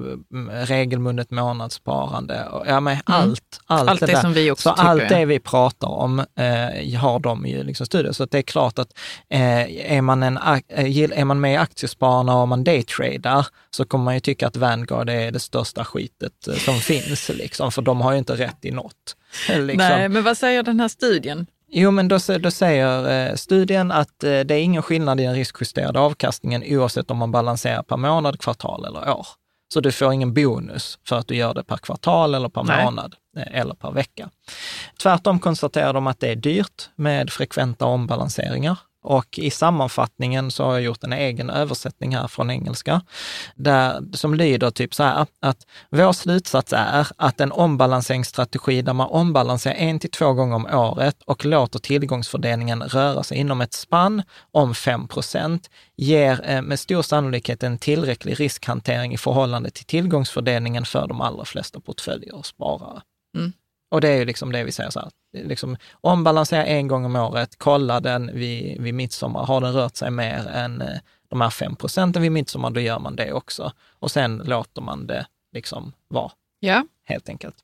regelbundet månadssparande. Ja, men allt, mm. allt, allt det, det som vi också Så tycker. allt det vi pratar om eh, har de ju liksom studier. Så det är klart att eh, är, man en, eh, är man med i aktiespararna och man daytradar så kommer man ju tycka att Vanguard är det största skitet eh, som [laughs] finns, liksom, för de har ju inte rätt i något. Liksom. Nej, men vad säger den här studien? Jo, men då, då säger eh, studien att eh, det är ingen skillnad i den riskjusterade avkastningen oavsett om man balanserar per månad, kvartal eller år. Så du får ingen bonus för att du gör det per kvartal eller per Nej. månad eh, eller per vecka. Tvärtom konstaterar de att det är dyrt med frekventa ombalanseringar och i sammanfattningen så har jag gjort en egen översättning här från engelska, där, som lyder typ så här, att vår slutsats är att en ombalanseringsstrategi där man ombalanserar en till två gånger om året och låter tillgångsfördelningen röra sig inom ett spann om 5 procent ger eh, med stor sannolikhet en tillräcklig riskhantering i förhållande till tillgångsfördelningen för de allra flesta portföljer och sparare. Mm. Och det är ju liksom det vi säger så här, liksom, ombalansera en gång om året, kolla den vid, vid midsommar. Har den rört sig mer än eh, de här 5 procenten vid midsommar, då gör man det också. Och sen låter man det liksom vara. Ja, helt enkelt.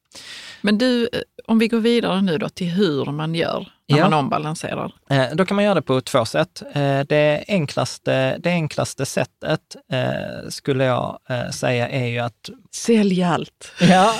Men du, eh, om vi går vidare nu då till hur man gör när Ja. man ombalanserar. Eh, Då kan man göra det på två sätt. Eh, Det enklaste, det enklaste sättet skulle jag säga är ju att... Sälj allt. [laughs] Ja,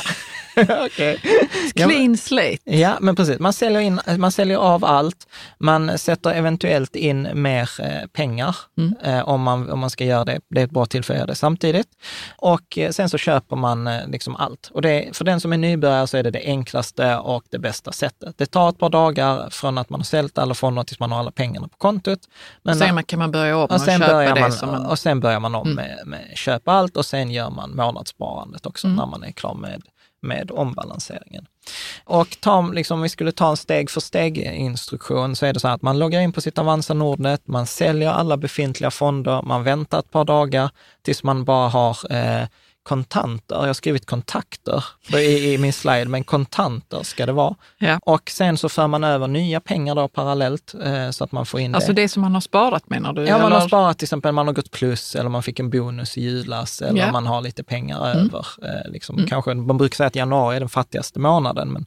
men- Clean slate. Ja, men precis. Man säljer, in, man säljer av allt. Man sätter eventuellt in mer pengar eh, om, man, om man ska göra det. Det är ett bra tillfälle att göra det samtidigt. Och sen så köper man liksom allt. Och det, för den som är nybörjare så är det det enklaste och det bästa sättet. Det tar ett par dagar från att man har sålt alla fonder tills man har alla pengarna på kontot. Men Sen man, kan man börja om och, och sen, köpa börjar det man, som man... och sen börjar man om med, med köpa allt och sen gör man månadssparandet också när man är klar med, med ombalanseringen. Och ta, liksom, om vi skulle ta en steg för steg-instruktion så är det så här att man loggar in på sitt Avanza Nordnet, man säljer alla befintliga fonder, man väntar ett par dagar tills man bara har eh, kontanter. Jag har skrivit kontakter i, i min slide, men kontanter ska det vara. Ja. Och sen så för man över nya pengar då parallellt eh, så att man får in Alltså det. det som man har sparat menar du? Ja, man har eller? sparat till exempel, man har gått plus eller man fick en bonus i julas eller Ja. man har lite pengar över. Eh, liksom, kanske, man brukar säga att januari är den fattigaste månaden, men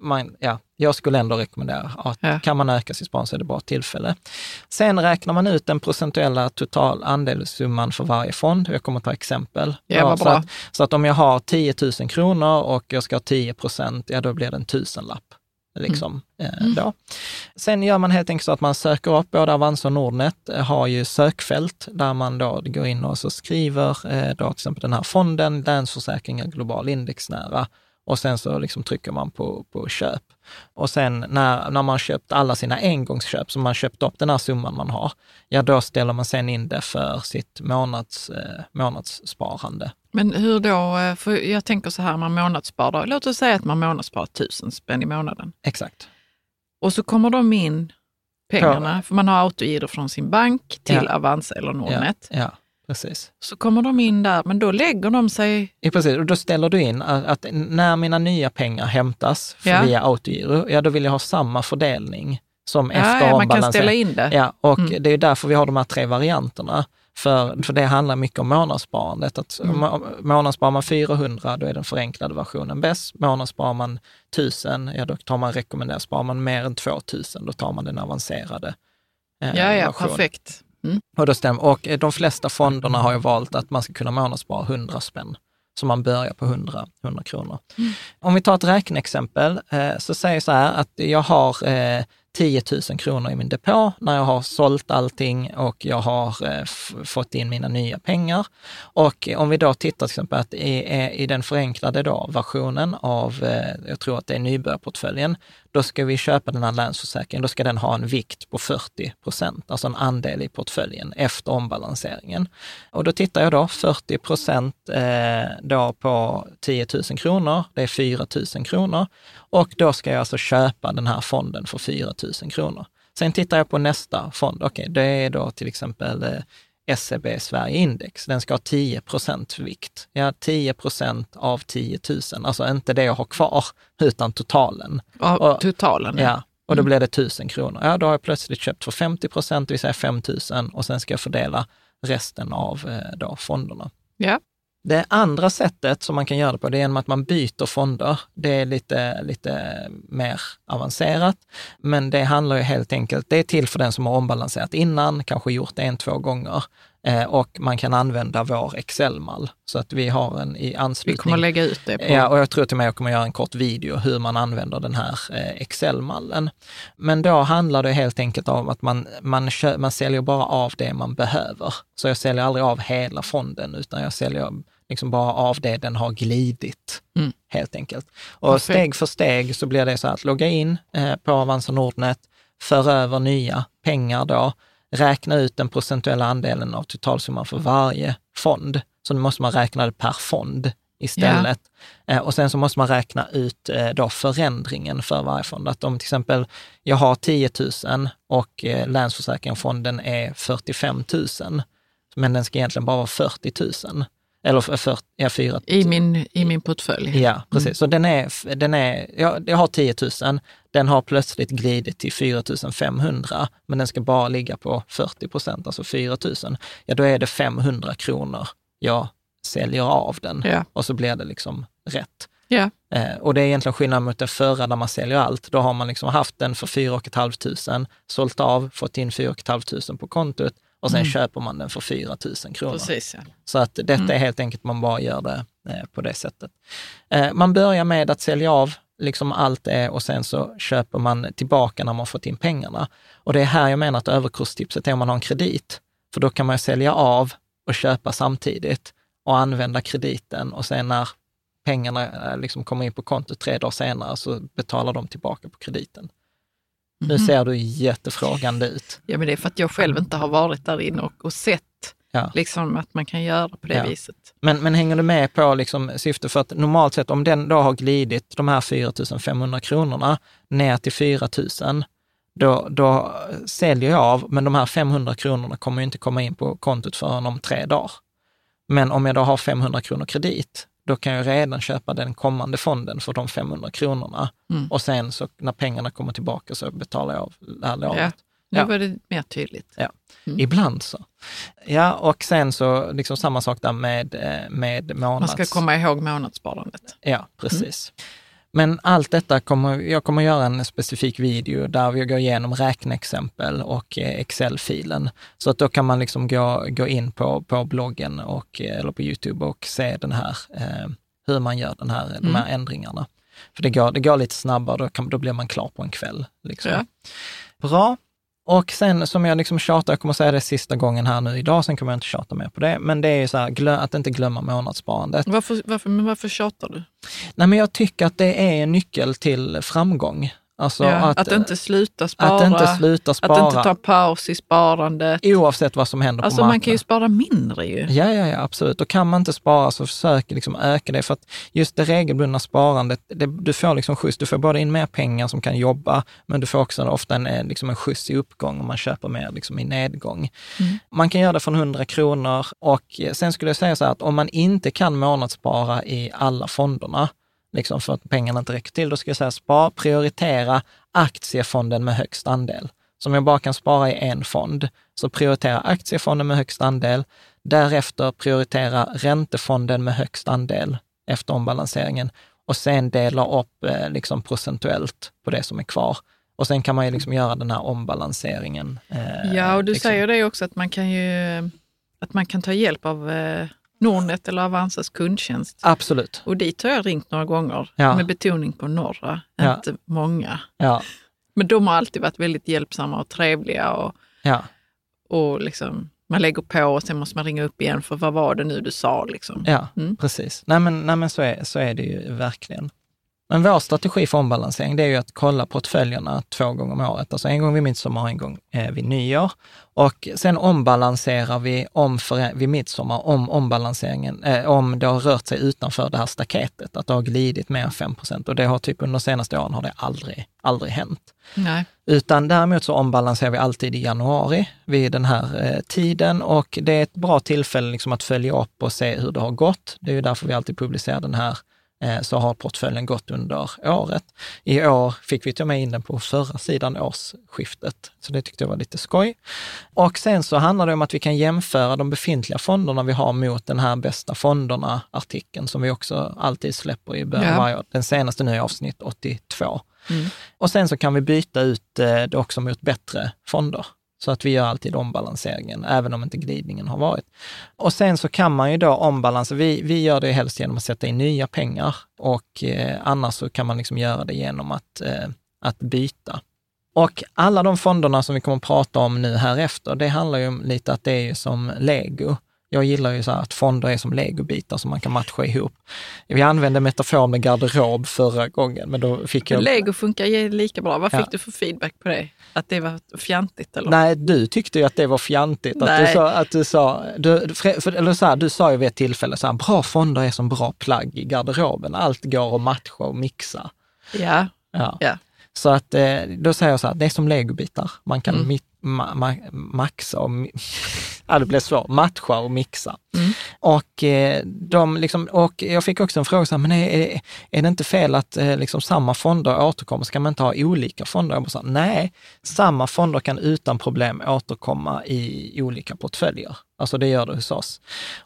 man, ja, jag skulle ändå rekommendera att Ja. kan man öka sitt sparande så är det bra tillfälle. Sen räknar man ut den procentuella total andelssumman för varje fond. Jag kommer att ta exempel. Ja, så, att, så att om jag har 10 000 kronor och jag ska ha 10 procent, ja då blir det en tusenlapp. Liksom, eh, då. Sen gör man helt enkelt så att man söker upp, både Avanza och Nordnet har ju sökfält där man då går in och så skriver eh, då till exempel den här fonden, Länsförsäkringar Global Indexnära och sen så liksom trycker man på, på köp. Och sen när, när man köpt alla sina engångsköp, så man köpt upp den här summan man har, ja då ställer man sen in det för sitt månads, eh, månadssparande. Men hur då? eh, För jag tänker så här, man månadssparar. Låt oss säga att man månadssparar tusen spänn i månaden. Exakt. Och så kommer de in pengarna, för man har autogiro från sin bank till Ja. Avanza eller Nordnet. Ja, ja, precis. Så kommer de in där, men då lägger de sig... Ja, precis. Och då ställer du in att, att när mina nya pengar hämtas Ja. via autogiro, ja då vill jag ha samma fördelning som Ja, efter ja, man kan ställa in det. Ja, och Mm. det är därför vi har de här tre varianterna. För, för det handlar mycket om månadssparandet. Att Mm. må- Månadssparar man 400, då är den förenklade versionen bäst. Månadssparar man 1000, ja då tar man rekommenderat. Sparar man mer än 2000, då tar man den avancerade eh, Ja, ja, versionen. perfekt. Mm. Och, då stämmer. och eh, de flesta fonderna har ju valt att man ska kunna månadsspara 100 spänn. Så man börjar på 100, 100 kronor. Om vi tar ett räkneexempel, eh, så säger jag så här att jag har eh, 10 000 kronor i min depå när jag har sålt allting och jag har eh, fått in mina nya pengar. Och om vi då tittar till exempel att i, eh, i den förenklade då, versionen av, eh, jag tror att det är nybörjarportföljen, då ska vi köpa den här Länsförsäkringen, då ska den ha en vikt på 40 procent, alltså en andel i portföljen efter ombalanseringen. Och då tittar jag då, 40 procent eh, då på 10 000 kronor, det är 4 000 kronor. Och då ska jag alltså köpa den här fonden för 4 000 kronor. Sen tittar jag på nästa fond, okej, det är då till exempel eh, SEB Sverige Index, den ska ha 10 procent vikt. Ja, 10 procent av 10 000, alltså inte det jag har kvar, utan totalen. Ja, Och- totalen. Ja, och då blir det 1000 kronor. Ja, då har jag plötsligt köpt för 50 procent, det vill säga 5 000 och sen ska jag fördela resten av eh, då fonderna. ja. Det andra sättet som man kan göra det på, det är genom att man byter fonder. Det är lite, lite mer avancerat, men det handlar ju helt enkelt, det är till för den som har ombalanserat innan, kanske gjort det en, två gånger. Eh, och man kan använda vår Excel-mall. Så att vi har en i Vi anslutning. kommer att lägga ut det på... Ja, och jag tror till och med jag kommer göra en kort video hur man använder den här eh, Excel-mallen. Men då handlar det helt enkelt om att man, man, man säljer bara av det man behöver. Så jag säljer aldrig av hela fonden, utan jag säljer liksom bara av det den har glidit, Mm. helt enkelt. Och Perfekt. steg för steg så blir det så att logga in eh, på Avanza Nordnet, föra över nya pengar då, räkna ut den procentuella andelen av totalsumman för varje fond. Så nu måste man räkna det per fond istället. Eh, och sen så måste man räkna ut eh, då förändringen för varje fond. Att om till exempel jag har 10 000 och eh, Länsförsäkringsfonden är 45 000, men den ska egentligen bara vara 40 000. Eller för, ja, 4 I min, I min portfölj. Ja, precis. Så den är, den är ja, jag har 10 000, den har plötsligt glidit till 4 500, men den ska bara ligga på 40 procent, alltså 4 000. Ja, då är det 500 kronor jag säljer av den Ja. och så blir det liksom rätt. Ja. Eh, och det är egentligen skillnad mot det förra där man säljer allt. Då har man liksom haft den för 4 500, sålt av, fått in 4 500 på kontot och sen köper man den för 4 000 kronor. Precis, ja. Så att detta är helt enkelt, man bara gör det eh, på det sättet. Eh, man börjar med att sälja av liksom allt det och sen så köper man tillbaka när man fått in pengarna. Och det är här jag menar att överkurstipset är om man har en kredit. För då kan man sälja av och köpa samtidigt och använda krediten och sen när pengarna eh, liksom kommer in på kontot tre dagar senare så betalar de tillbaka på krediten. Nu ser du jättefrågande ut. ja, men det är för att jag själv inte har varit där inne och, och sett Ja. liksom, att man kan göra på det Ja. viset. Men, men hänger du med på liksom syftet? För att normalt sett om den då har glidit de här 4 500 kronorna ner till 4 000, då, då säljer jag av, men de här 500 kronorna kommer inte komma in på kontot förrän om tre dagar. Men om jag då har 500 kronor kredit, då kan jag redan köpa den kommande fonden för de 500 kronorna. Mm. Och sen så när pengarna kommer tillbaka så betalar jag av det här lånet. Ja. Nu var det mer tydligt. Ja, ibland så. Ja, och sen så liksom samma sak där med, eh, med månads... Man ska komma ihåg månadssparandet. Ja, precis. Men allt detta kommer, jag kommer göra en specifik video där vi går igenom räkneexempel och eh, Excel-filen. Så att då kan man liksom gå, gå in på, på bloggen och, eh, eller på Youtube och se den här, eh, hur man gör den här, de här ändringarna. För det går, det går lite snabbare, då, kan, då blir man klar på en kväll. Liksom. Ja. Bra. Och sen som jag liksom tjatar, jag kommer säga det sista gången här nu idag, sen kommer jag inte tjata mer på det, men det är ju så här, glö, att inte glömma månadssparandet. Varför, varför, men varför tjatar du? Nej, men jag tycker att det är en nyckel till framgång. Alltså ja, att, att, inte sluta spara, att inte sluta spara, att inte ta paus i sparandet. oavsett vad som händer Alltså på marknaden. man kan ju spara mindre ju. Ja, ja, ja, absolut. Och kan man inte spara så försök liksom öka det. För att just det regelbundna sparandet, det, du får liksom skjuts. Du får både in mer pengar som kan jobba, men du får också ofta en, eh, liksom en skjuts i uppgång om man köper mer liksom i nedgång. Man kan göra det från 100 kronor och eh, sen skulle jag säga så här att om man inte kan månadsspara i alla fonderna, liksom för att pengarna inte räcker till, då ska jag säga spar, prioritera aktiefonden med högst andel. Så om jag bara kan spara i en fond, så prioritera aktiefonden med högst andel. Därefter prioritera räntefonden med högst andel efter ombalanseringen och sen dela upp eh, liksom procentuellt på det som är kvar. Och sen kan man ju liksom göra den här ombalanseringen. eh, Ja, och du liksom. säger det också att man kan ju att man kan ta hjälp av eh, Nordnet eller Avanzas kundtjänst. Absolut. Och dit har jag ringt några gånger, Ja. med betoning på några, Ja. inte många. Ja, Men de har alltid varit väldigt hjälpsamma och trevliga och, och liksom, man lägger på och sen måste man ringa upp igen för vad var det nu du sa? Liksom. ja Mm. precis. Nej men, nej, men så, är, så är det ju verkligen. Men vår strategi för ombalansering, det är ju att kolla portföljerna två gånger om året. Alltså en gång vid midsommar och en gång eh, vid nyår. Och sen ombalanserar vi om för, vid midsommar om ombalanseringen, eh, om det har rört sig utanför det här staketet, att det har glidit mer än 5 Och det har typ under de senaste åren har det aldrig, aldrig hänt. Nej. Utan däremot så ombalanserar vi alltid i januari vid den här eh, tiden och det är ett bra tillfälle liksom att följa upp och se hur det har gått. Det är ju därför vi alltid publicerar den här så har portföljen gått under året. I år fick vi ta med in den på förra sidan årsskiftet, så det tyckte jag var lite skoj. Och sen så handlar det om att vi kan jämföra de befintliga fonderna vi har mot den här bästa fonderna-artikeln som vi också alltid släpper i början varje år. Den senaste nu är avsnitt 82. Och sen så kan vi byta ut eh, det också mot bättre fonder. Så att vi gör alltid ombalanseringen, även om inte glidningen har varit. Och sen så kan man ju då ombalansa, vi, vi gör det helst genom att sätta in nya pengar och eh, annars så kan man liksom göra det genom att, eh, att byta. Och alla de fonderna som vi kommer att prata om nu här efter, det handlar ju om lite att det är ju som lego. Jag gillar ju så att fonder är som legobitar som man kan matcha ihop. Vi använde metaforen med garderob förra gången, men då fick jag... Lego funkar lika bra. Vad Ja. fick du för feedback på det? Att det var fjantigt eller? Nej, du tyckte ju att det var fjantigt. Att du sa, att du sa, du, för, eller så här, du sa ju vid ett tillfälle så här, bra fonder är som bra plagg i garderoben. Allt går att matcha och mixa. Ja, Ja. ja. Så att då säger jag så här, det är som legobitar. Man kan Mm. Ma, ma, maxa och [laughs] ja, det blev svårt, matcha och mixa. Och, eh, de liksom, och jag fick också en fråga, så här, men är, är det inte fel att eh, liksom samma fonder återkommer? Ska man inte ha olika fonder? Jag bara, här, nej, samma fonder kan utan problem återkomma i olika portföljer. Alltså det gör det hos oss.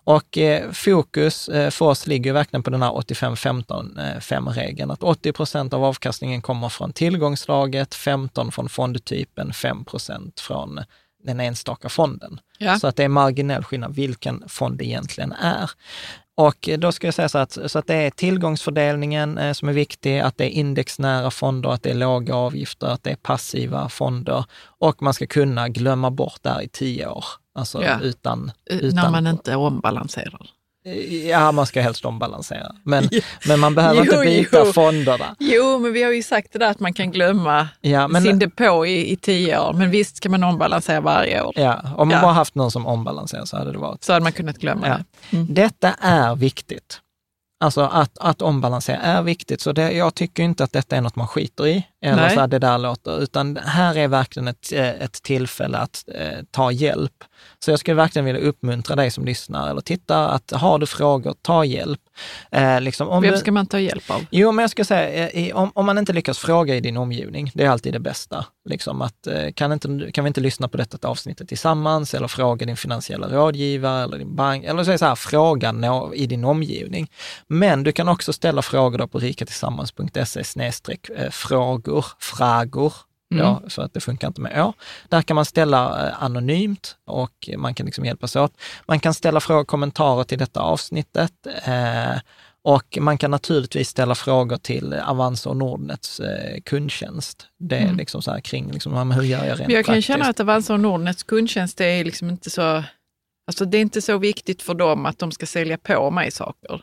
Och eh, fokus eh, för oss ligger verkligen på den här 85-15-5-regeln, att 80 procent av avkastningen kommer från tillgångslaget, 15 från fondtypen, 5 procent från den enstaka fonden. Ja. Så att det är marginell skillnad vilken fond det egentligen är. Och då ska jag säga så att, så att det är tillgångsfördelningen eh, som är viktig, att det är indexnära fonder, att det är låga avgifter, att det är passiva fonder och man ska kunna glömma bort det här i tio år. Alltså Ja. utan, Eh, utan... När man inte ombalanserar. Ja, man ska helst ombalansera. Men, men man behöver Jo, inte byta jo. fonderna. Jo, men vi har ju sagt det där att man kan glömma Ja, men- sin depå i, i tio år. Men visst ska man ombalansera varje år. Ja, om man Ja. bara haft någon som ombalanserar så hade det varit Så hade man kunnat glömma Ja. det. Detta är viktigt. Alltså att, att ombalansera är viktigt, så det, jag tycker inte att detta är något man skiter i, eller Nej. så här, det där låter, utan här är verkligen ett, ett tillfälle att eh, ta hjälp. Så jag skulle verkligen vilja uppmuntra dig som lyssnar eller tittar, att har du frågor, ta hjälp. Eh, liksom, om Vem ska man ta hjälp av? Jo, men jag ska säga, eh, om, om man inte lyckas fråga i din omgivning, det är alltid det bästa. Liksom att, eh, kan, inte, kan vi inte lyssna på detta avsnittet tillsammans eller fråga din finansiella rådgivare eller din bank, eller så så här, fråga nå, i din omgivning. Men du kan också ställa frågor på rikatillsammans.se eh, frågor, frågor, då, för att det funkar inte med å. Där kan man ställa eh, anonymt och man kan liksom hjälpas åt. Man kan ställa frågor och kommentarer till detta avsnittet. Eh, och man kan naturligtvis ställa frågor till Avanza och Nordnets eh, kundtjänst. Det är liksom så här kring, liksom, hur gör jag rent Men jag kan praktiskt? känna att Avanza och Nordnets kundtjänst det är liksom inte så... Alltså det är inte så viktigt för dem att de ska sälja på mig saker.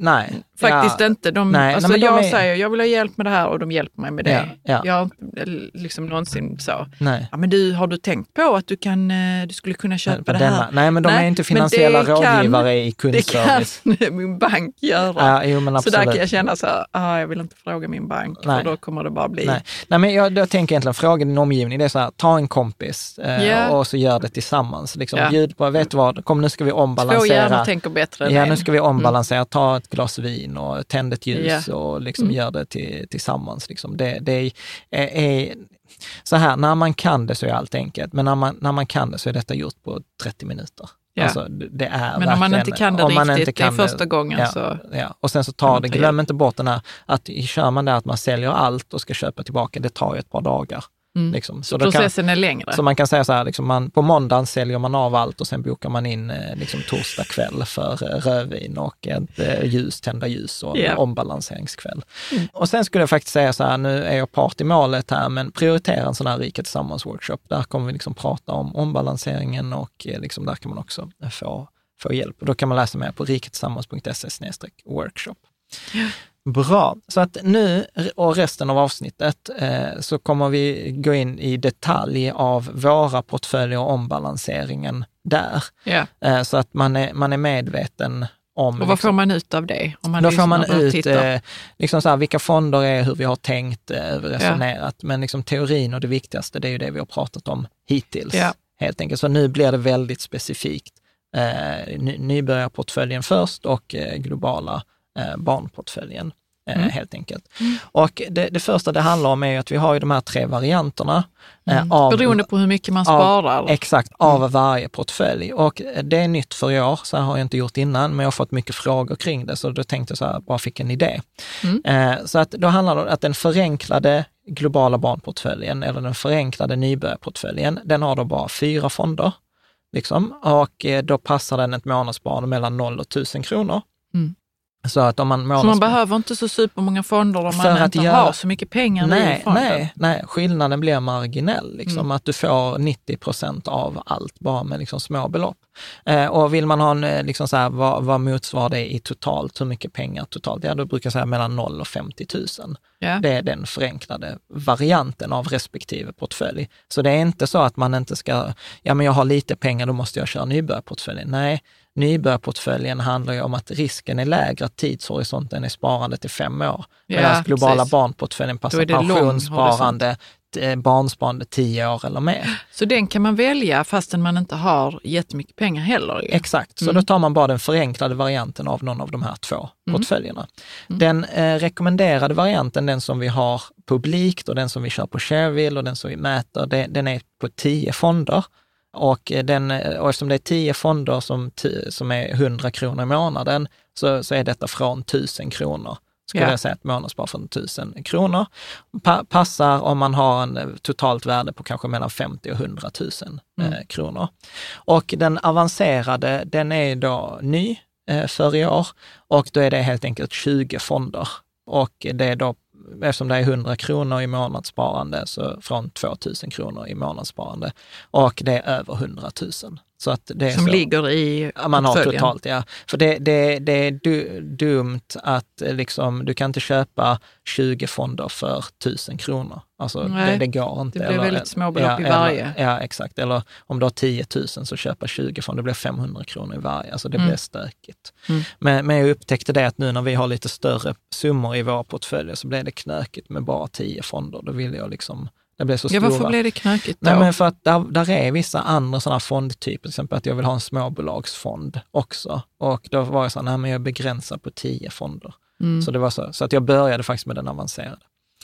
Nej. Faktiskt ja, inte. De, Nej, alltså nej, de jag är- säger jag vill ha hjälp med det här och de hjälper mig med det. Ja, ja. Jag har liksom någonsin så, Nej. ja, men du, har du tänkt på att du, kan, eh, du skulle kunna köpa det här? nej, men de är inte finansiella det kan- rådgivare i [laughs] Det kan kundservice. [laughs] min bank göra. Jo, så där kan jag känna så här, ah, jag vill inte fråga min bank Nej. för då kommer det bara bli... Nej, Nej men jag, jag tänker egentligen fråga din omgivning. Det är så här, ta en kompis eh, Ja. och så gör det tillsammans. Liksom. Bjud på, vet du vad, kom nu ska vi Två ombalansera. hjärnor tänker bättre än Ja, nu ska vi ombalansera. Ta ett glas vin och tänd ett ljus. Mm. och liksom gör det till, tillsammans. Liksom. Det, det är, är, så här, när man kan det så är allt enkelt, men när man, när man kan det så är detta gjort på 30 minuter. Ja. Alltså, det är Men om man inte kan det om man riktigt, inte det är kan första gången ja, så... Ja. Och sen så kan tar det, glöm inte bort den här, att kör man det att man säljer allt och ska köpa tillbaka, det tar ju ett par dagar. Liksom. Så kan, Processen är längre. så man kan säga så här, liksom man, på måndagen säljer man av allt och sen bokar man in eh, liksom, torsdag kväll för eh, rödvin och ett eh, ljus, tända ljus och en Ja. ombalanseringskväll. Och sen skulle jag faktiskt säga så här, nu är jag part i målet här, men prioritera en sån här Rika Tillsammans-workshop. Där kommer vi liksom prata om ombalanseringen och liksom, där kan man också få, få hjälp. Och då kan man läsa mer på rikatillsammans.se workshop. Bra, så att nu och resten av avsnittet eh, så kommer vi gå in i detalj av våra portföljer och ombalanseringen där. Ja. Eh, så att man är, man är medveten om... Och vad får man ut av det? Om man Då får man ut eh, liksom så här, vilka fonder är, hur vi har tänkt, eh, resonerat. Men liksom teorin och det viktigaste, det är ju det vi har pratat om hittills. Ja. Helt enkelt. Så nu blir det väldigt specifikt. Eh, ny, nybörjarportföljen först och eh, globala barnportföljen. Eh, Mm. Helt enkelt. Och det, det första det handlar om är att vi har ju de här tre varianterna. Eh, av, Mm. Beroende på hur mycket man av- sparar. Exakt, av varje portfölj. Och det är nytt för i år, så här har jag inte gjort innan, men jag har fått mycket frågor kring det, så då tänkte jag så här, bara fick en idé. Eh, så att då handlar det om att den förenklade globala barnportföljen, eller den förenklade nybörjarportföljen, den har då bara fyra fonder. Liksom, och eh, då passar den ett månadssparande mellan 0 och 1000 kronor. Så att om man Så man behöver inte så supermånga fonder om man inte göra- har så mycket pengar i Nej, fonden. nej, nej, skillnaden blir marginell. Liksom, Mm. Att du får 90 procent av allt bara med liksom små belopp. Eh, och vill man ha en, eh, liksom så här, vad, vad motsvarar det i totalt, hur mycket pengar totalt? Ja, då brukar jag säga mellan 0 och 50 000. Ja. Det är den förenklade varianten av respektive portfölj. Så det är inte så att man inte ska, ja men jag har lite pengar, då måste jag köra nybörjarportföljen. Nej, nybörjarportföljen handlar ju om att risken är lägre, att tidshorisonten är sparande till fem år. Ja, Medan globala precis. barnportföljen passar pensionssparande eh, barnsparande 10 år eller mer. Så den kan man välja fastän man inte har jättemycket pengar heller? Ju. Exakt, så Mm. då tar man bara den förenklade varianten av någon av de här två Mm. portföljerna. Den eh, rekommenderade varianten, den som vi har publikt och den som vi kör på Shareville och den som vi mäter, det, den är på 10 fonder. Och, eh, den, eh, och eftersom det är 10 fonder som, som är 100 kronor i månaden, så, så är detta från 1000 kronor. Skulle Ja. jag säga ett månadsspar från 1000 kronor. Pa, passar om man har en eh, totalt värde på kanske mellan 50 och 100 000 eh, kronor. Och den avancerade, den är då ny eh, för i år och då är det helt enkelt 20 fonder. Och det är då, eftersom det är 100 kronor i månadssparande, så från 2000 kronor i månadssparande. Och det är över 100 000. Så att det Som så. ligger i Ja, man har totalt, ja. För det, det, det är du, dumt att eh, liksom, du kan inte köpa 20 fonder för 1000 kronor. Alltså det, Nej, det går inte. det blir väldigt små belopp i eller- varje. Ja, exakt. Eller om du har 10 000 så köpa 20 fonder, det blir 500 kronor i varje. Alltså det Mm. blir stökigt. Mm. Men, men jag upptäckte det att nu när vi har lite större summor i våra portföljer så blev det knökigt med bara 10 fonder. Då vill jag liksom, det blev så Ja, stora. varför blev det knökigt då? Nej, men för att där, där är vissa andra sådana fondtyper, till exempel att jag vill ha en småbolagsfond också. Och då var jag så här, nej men jag är begränsad på tio fonder. Mm. Så det var så, så att jag började faktiskt med den avancerade.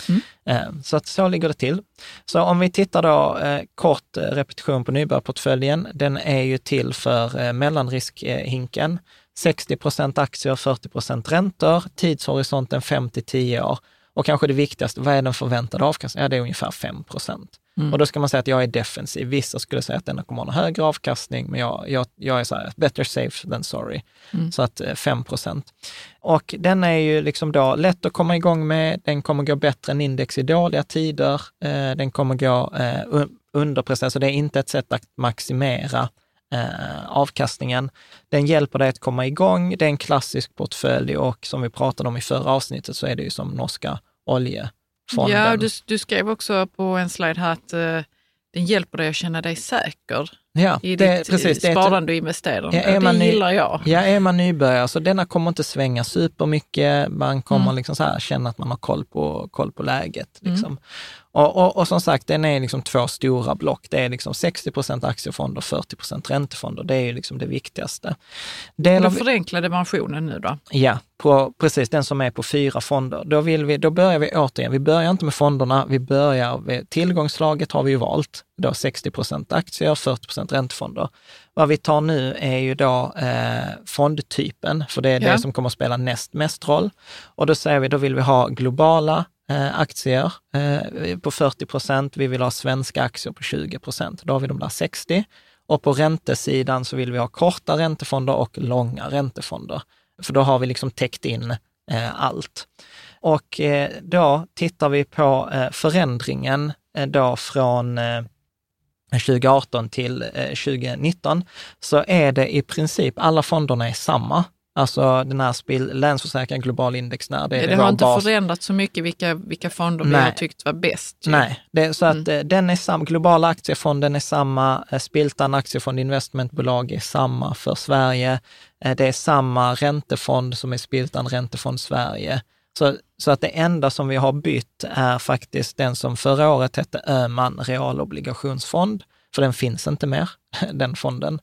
Mm. Eh, Så att så ligger det till. Så om vi tittar då eh, kort eh, repetition på nybörjarportföljen. Den är ju till för eh, mellanriskhinken. 60 procent aktier, 40 procent räntor, tidshorisonten 5 till 10 år. Och kanske det viktigaste, vad är den förväntade avkastningen? Ja, det är ungefär 5 procent. Mm. Och då ska man säga att jag är defensiv. Vissa skulle säga att den kommer ha högre avkastning, men jag, jag, jag är så här, better safe than sorry. Mm. Så att eh, 5 procent. Och den är ju liksom då lätt att komma igång med. Den kommer gå bättre än index i dåliga tider. Eh, den kommer gå eh, un- underprestera, så det är inte ett sätt att maximera eh, avkastningen. Den hjälper dig att komma igång. Det är en klassisk portfölj och som vi pratade om i förra avsnittet så är det ju som norska oljefonden. Ja, du, du skrev också på en slide här att eh, den hjälper dig att känna dig säker ja, i det, ditt precis, det sparande och investerande. Ja, är det man ny- gillar jag. Ja, är man nybörjare, så denna kommer inte svänga supermycket. Man kommer Mm. liksom så här känna att man har koll på, koll på läget. Mm. Och, och, och som sagt, den är liksom två stora block. Det är liksom 60 procent aktiefonder, 40 procent räntefonder. Det är ju liksom det viktigaste. Delar Den förenklade versionen nu då? Ja, på, precis den som är på fyra fonder. Då, vill vi, då börjar vi återigen, vi börjar inte med fonderna, vi börjar med tillgångslaget har vi ju valt. Då 60 procent aktier, 40 procent räntefonder. Vad vi tar nu är ju då eh, fondtypen, för det är Ja. det som kommer att spela näst mest roll. Och då säger vi, då vill vi ha globala Eh, aktier eh, på 40 procent, vi vill ha svenska aktier på 20 procent. Då har vi de där 60. Och på räntesidan så vill vi ha korta räntefonder och långa räntefonder. För då har vi liksom täckt in eh, allt. Och då tittar vi på förändringen då från 2018 till 2019, så är det i princip alla fonderna är samma. Alltså den här spil, Länsförsäkringar Global Index, när det, Det, är har inte bas. förändrats så mycket vilka, vilka fonder vi Nej. har tyckt var bäst. ju. Nej, det så att eh, den är samma, globala aktiefonden är samma, eh, Spiltan aktiefond investmentbolag är samma för Sverige. Eh, det är samma räntefond som är Spiltan räntefond Sverige. Så, så att det enda som vi har bytt är faktiskt den som förra året hette Öman realobligationsfond, för den finns inte mer, [laughs] den fonden,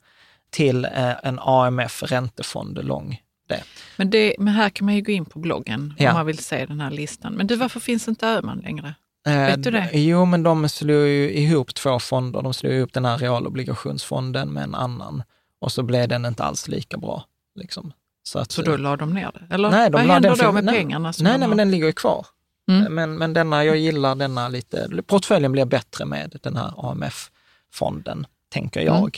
till eh, en AMF räntefond lång. Det. Men, det, men här kan man ju gå in på bloggen Ja. om man vill se den här listan. Men du, varför finns inte Öhman längre? Eh, Vet du det? Jo, men de slog ju ihop två fonder. De slog ihop den här realobligationsfonden med en annan och så blev den inte alls lika bra. Liksom. Så, att, Så då la de ner det? Eller Nej, de vad händer då med nej. pengarna? nej, nej, har? men den ligger ju kvar. Mm. Men, men denna, jag gillar denna lite, portföljen blir bättre med den här AMF-fonden, tänker jag. Mm.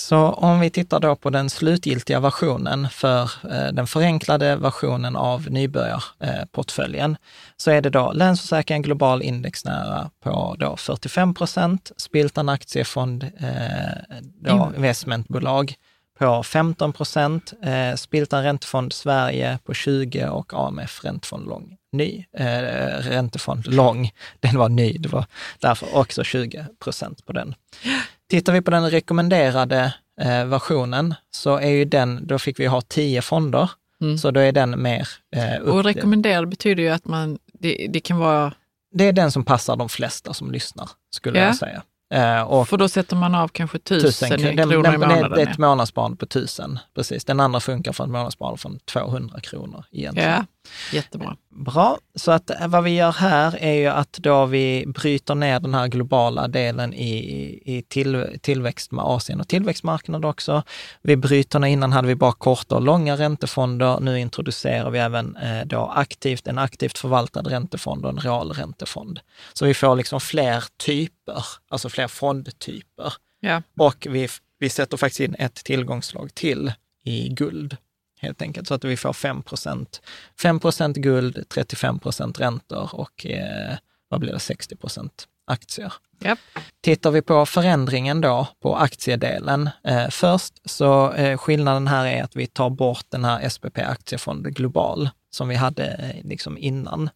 Så om vi tittar då på den slutgiltiga versionen för eh, den förenklade versionen av nybörjarportföljen, så är det då Länsförsäkringen Global Indexnära på då 45 procent, Spiltan Aktiefond, eh, då In- investmentbolag på 15 procent, eh, Spiltan Räntefond Sverige på 20 och AMF Räntefond Lång ny. Eh, räntefond Lång, den var ny, det var därför också 20 procent på den. Tittar vi på den rekommenderade eh, versionen så är ju den, då fick vi ha 10 fonder, Mm. så då är den mer eh, upp, Och rekommenderad betyder ju att man, det, det kan vara det är den som passar de flesta som lyssnar, skulle Ja. jag säga. Eh, och För då sätter man av kanske tusen, kronor. Den, kronor den, i det månaden. är ett månadssparande på tusen, precis. Den andra funkar för ett månadssparande från 200 kronor egentligen. ja, jättebra. Bra, så att eh, vad vi gör här är ju att då vi bryter ner den här globala delen i, i till, tillväxt med Asien och tillväxtmarknad också. Vi bryter ner, innan hade vi bara korta och långa räntefonder. Nu introducerar vi även eh, då aktivt, en aktivt förvaltad räntefond och en realräntefond. Så vi får liksom fler typer, alltså fler fondtyper. Ja. Och vi, vi sätter faktiskt in ett tillgångslag till i guld, helt enkelt, så att vi får 5% 5% guld, 35% räntor och eh, vad blir det, 60% aktier. Japp. Tittar vi på förändringen då på aktiedelen. Eh, först så eh, skillnaden här är att vi tar bort den här SPP Aktiefond Global som vi hade eh, liksom innan.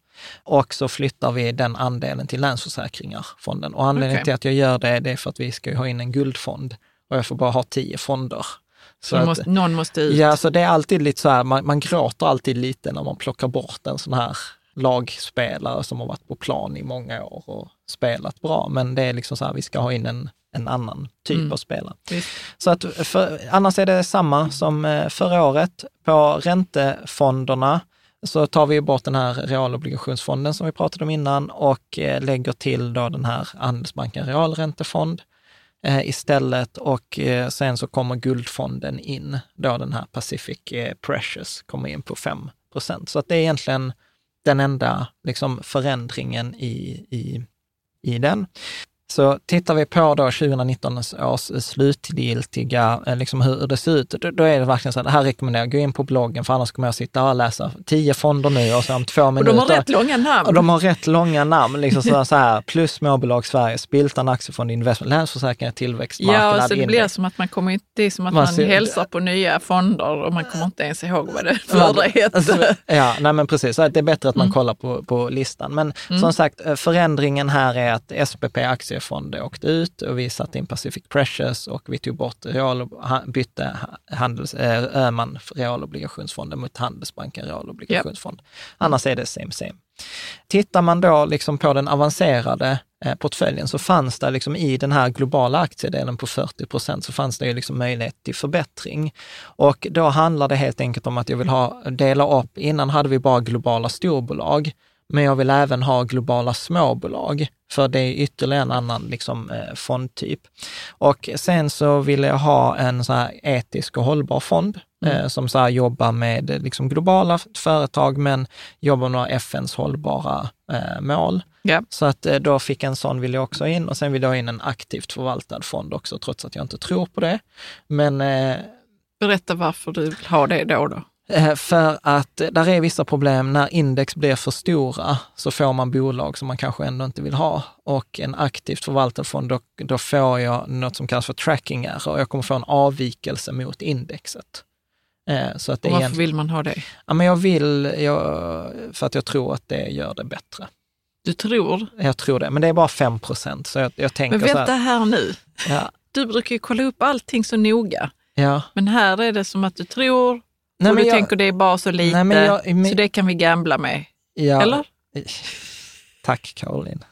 Och så flyttar vi den andelen till Länsförsäkringar, fonden. Och anledningen Okej. till att jag gör det, det är för att vi ska ha in en guldfond och jag får bara ha tio fonder. Så att- måste, någon måste ut. Ja, så det är alltid lite så här, man, man gråter alltid lite när man plockar bort en sån här lagspelare som har varit på plan i många år och spelat bra. Men det är liksom så här, vi ska ha in en, en annan typ Mm. av spelare. Visst. Så att för, annars är det samma som eh, förra året. På räntefonderna så tar vi bort den här realobligationsfonden som vi pratade om innan och eh, lägger till då den här Handelsbanken realräntefond eh, istället och eh, sen så kommer guldfonden in, då den här Pacific Precious kommer in på 5% Så att det är egentligen den enda liksom, förändringen i, i, i den. Så tittar vi på då 2019 års slutgiltiga, eh, liksom hur det ser ut, då, är det verkligen så här, det här rekommenderar jag, gå in på bloggen för annars kommer jag sitta och läsa tio fonder nu och så om två Och minuter. de har rätt långa namn. Och de har rätt långa namn, liksom så, så här, plus småbolag Sverige, Spiltan Aktiefond Investment, Länsförsäkringar Tillväxtmarknad Ja, och så det blir som att man kommer inte, det är som att Man man, ser- hälsar på nya fonder och man kommer inte ens ihåg vad det förra hette. Alltså, ja, nej men precis. Så Det är bättre att man Mm. kollar på, på listan. Men som sagt, eh, förändringen här är att SPP Aktiefond åkte ut och vi satte in Pacific Precious och vi tog bort real, bytte ha- handels, eh, Öhman realobligationsfonden mot Handelsbanken realobligationsfond. Annars är det same same. Tittar man då liksom på den avancerade eh, portföljen så fanns det liksom i den här globala aktiedelen på 40 procent så fanns det ju liksom möjlighet till förbättring. Och då handlar det helt enkelt om att jag vill ha, dela upp, innan hade vi bara globala storbolag, men jag vill även ha globala småbolag, för det är ytterligare en annan liksom, eh, fondtyp. Och sen så vill jag ha en så etisk och hållbar fond eh, som så jobbar med liksom, globala företag, men jobbar med FNs hållbara eh, mål. Ja. Så att eh, då fick en sån vill jag också in och sen vill jag ha in en aktivt förvaltad fond också, trots att jag inte tror på det. Men eh, Berätta varför du vill ha det då. då. Eh, För att eh, där är vissa problem. När index blir för stora så får man bolag som man kanske ändå inte vill ha. Och en aktivt förvaltad fond, då, då får jag något som kallas för tracking error. Jag kommer få en avvikelse mot indexet. Eh, Så att det Och varför egent- vill man ha det? ja, men jag vill, jag, för att jag tror att det gör det bättre. Du tror? Jag tror det, men det är bara 5 procent. Så jag, jag tänker Men så vänta här. här nu. Ja, Du brukar ju kolla upp allting så noga. ja. Men här är det som att du tror Nej, och du jag- tänker det är bara så lite, Nej, jag- men- så det kan vi gambla med. ja. Eller? [laughs] Tack Caroline.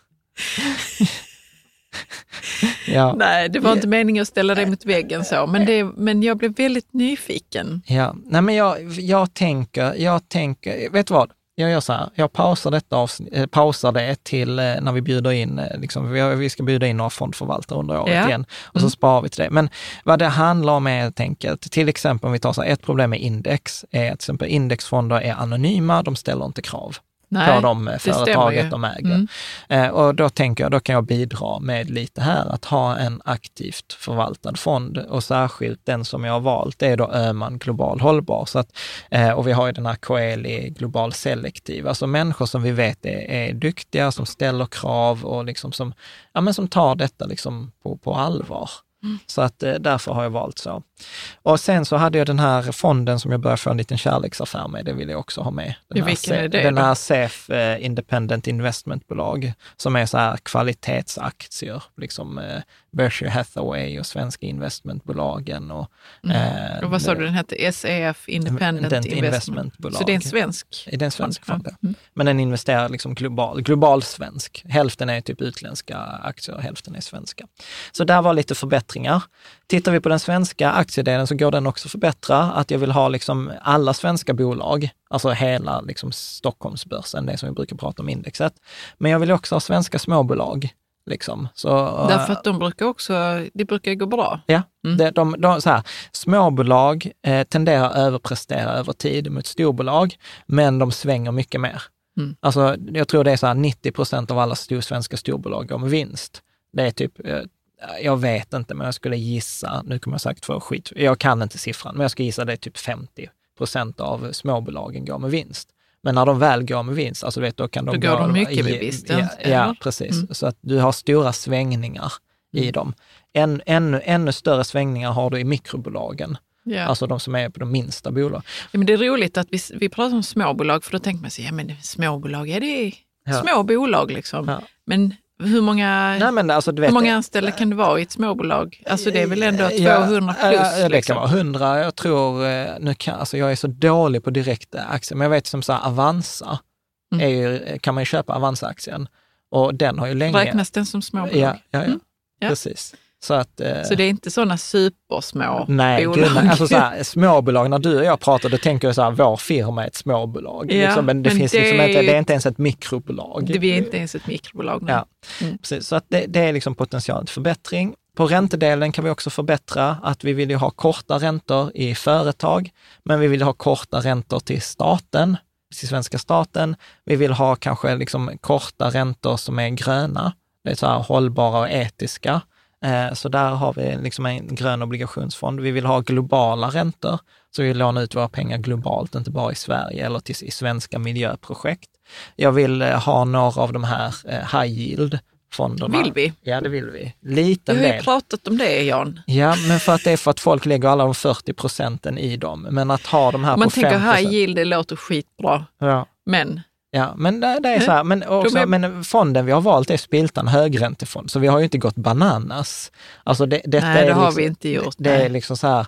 [laughs] ja. Nej, det var inte meningen att ställa dig mot väggen så, men, det, men jag blev väldigt nyfiken. Ja, nej men jag, jag tänker, jag tänker, vet du vad? Jag gör så här, jag pausar, detta avsnitt, eh, pausar det till eh, när vi bjuder in, eh, liksom, vi, ska bjuda in några fondförvaltare under året Ja. igen och så sparar vi till det. Men vad det handlar om är helt enkelt, till exempel om vi tar så här, ett problem med index är att till exempel indexfonder är anonyma, de ställer inte krav Nej, på de företaget de äger. Mm. Eh, och då tänker jag, då kan jag bidra med lite här, att ha en aktivt förvaltad fond och särskilt den som jag har valt, är då Öhman Global Hållbar. Så att, eh, och vi har ju den här Coeli Global Selektiv, alltså människor som vi vet är, är duktiga, som ställer krav och liksom som, ja, men som tar detta liksom på, på allvar. Så att eh, därför har jag valt så. Och sen så hade jag den här fonden som jag började få en liten kärleksaffär med, det vill jag också ha med. Den här vilken är det Den här SEF eh, Independent Investmentbolag, som är så här kvalitetsaktier, liksom eh, Berkshire Hathaway och svenska investmentbolagen. Och, eh, Och vad sa du den hette? SEF Independent Investment. Investmentbolag. Så det är en svensk? är det en svensk fond? ja. Mm. Men den investerar liksom global, global svensk. Hälften är typ utländska aktier och hälften är svenska. Så där var lite förbättringar. Tittar vi på den svenska aktiedelen så går den också att förbättra. Att jag vill ha liksom alla svenska bolag, alltså hela liksom Stockholmsbörsen, det som vi brukar prata om indexet. Men jag vill också ha svenska småbolag. Liksom. Så, Därför att de brukar också, det brukar gå bra. Ja, Mm. de, de, de, så här, småbolag eh, tenderar att överprestera över tid mot storbolag, men de svänger mycket mer. Mm. Alltså, jag tror det är så här 90 procent av alla stor, svenska storbolag går med vinst. Det är typ, eh, jag vet inte, men jag skulle gissa, nu kommer jag säkert få skit, jag kan inte siffran, men jag ska gissa det är typ 50 procent av småbolagen går med vinst. Men när de väl går med vinst, alltså vet, då kan de Då går gå, de mycket med vinst, Ja, ja precis. Mm. Så att du har stora svängningar i dem. En, ännu, ännu större svängningar har du i mikrobolagen, Ja. alltså de som är på de minsta bolagen. Ja, men det är roligt att vi, vi pratar om småbolag, för då tänker man sig, ja men småbolag, är det Ja. små bolag liksom? Ja. Men hur många, Nej, men alltså, hur många anställda kan det vara i ett småbolag? Alltså det är väl ändå 200 Ja, plus? ja, det liksom. kan vara 100. Jag tror, eh, nu kan, alltså jag är så dålig på direkta aktier, men jag vet som så här, Avanza, Mm. är ju, kan man ju köpa Avanza-aktien. Och den har ju länge... Räknas den som småbolag? Ja, ja, ja. Mm. Ja. precis. Så att... eh, Så det är inte sådana supersmå Nej, bolag? gud, nej. Alltså så här, [laughs] småbolag, när du och jag pratar, då tänker jag så här, vår firma är ett småbolag. Ja, liksom, men det, men finns det liksom är inte, ju- det är inte ens ett mikrobolag. det är inte ens ett mikrobolag. nej. Ja, precis. Så att det, det är liksom potential till förbättring. På räntedelen kan vi också förbättra att vi vill ju ha korta räntor i företag, men vi vill ha korta räntor till staten, till svenska staten. Vi vill ha kanske liksom korta räntor som är gröna, det är så här hållbara och etiska. Eh, Så där har vi liksom en grön obligationsfond. Vi vill ha globala räntor, så vi lånar ut våra pengar globalt, inte bara i Sverige eller till, i svenska miljöprojekt. Jag vill eh, ha några av de här eh, high yield-fonderna. Vill vi? Ja, det vill vi. Vi Liten har ju del. pratat om det, Jan. Ja, men för att det är för att folk lägger alla de 40 procenten i dem. Men att ha de här man på 5 tänker high yield, det låter skitbra. Ja. Men Ja, men det, det är så här, men, också, är- men fonden vi har valt är Spiltan högräntefond, så vi har ju inte gått bananas. Alltså det, detta nej, det är har liksom, vi inte gjort. Det är nej. liksom så här,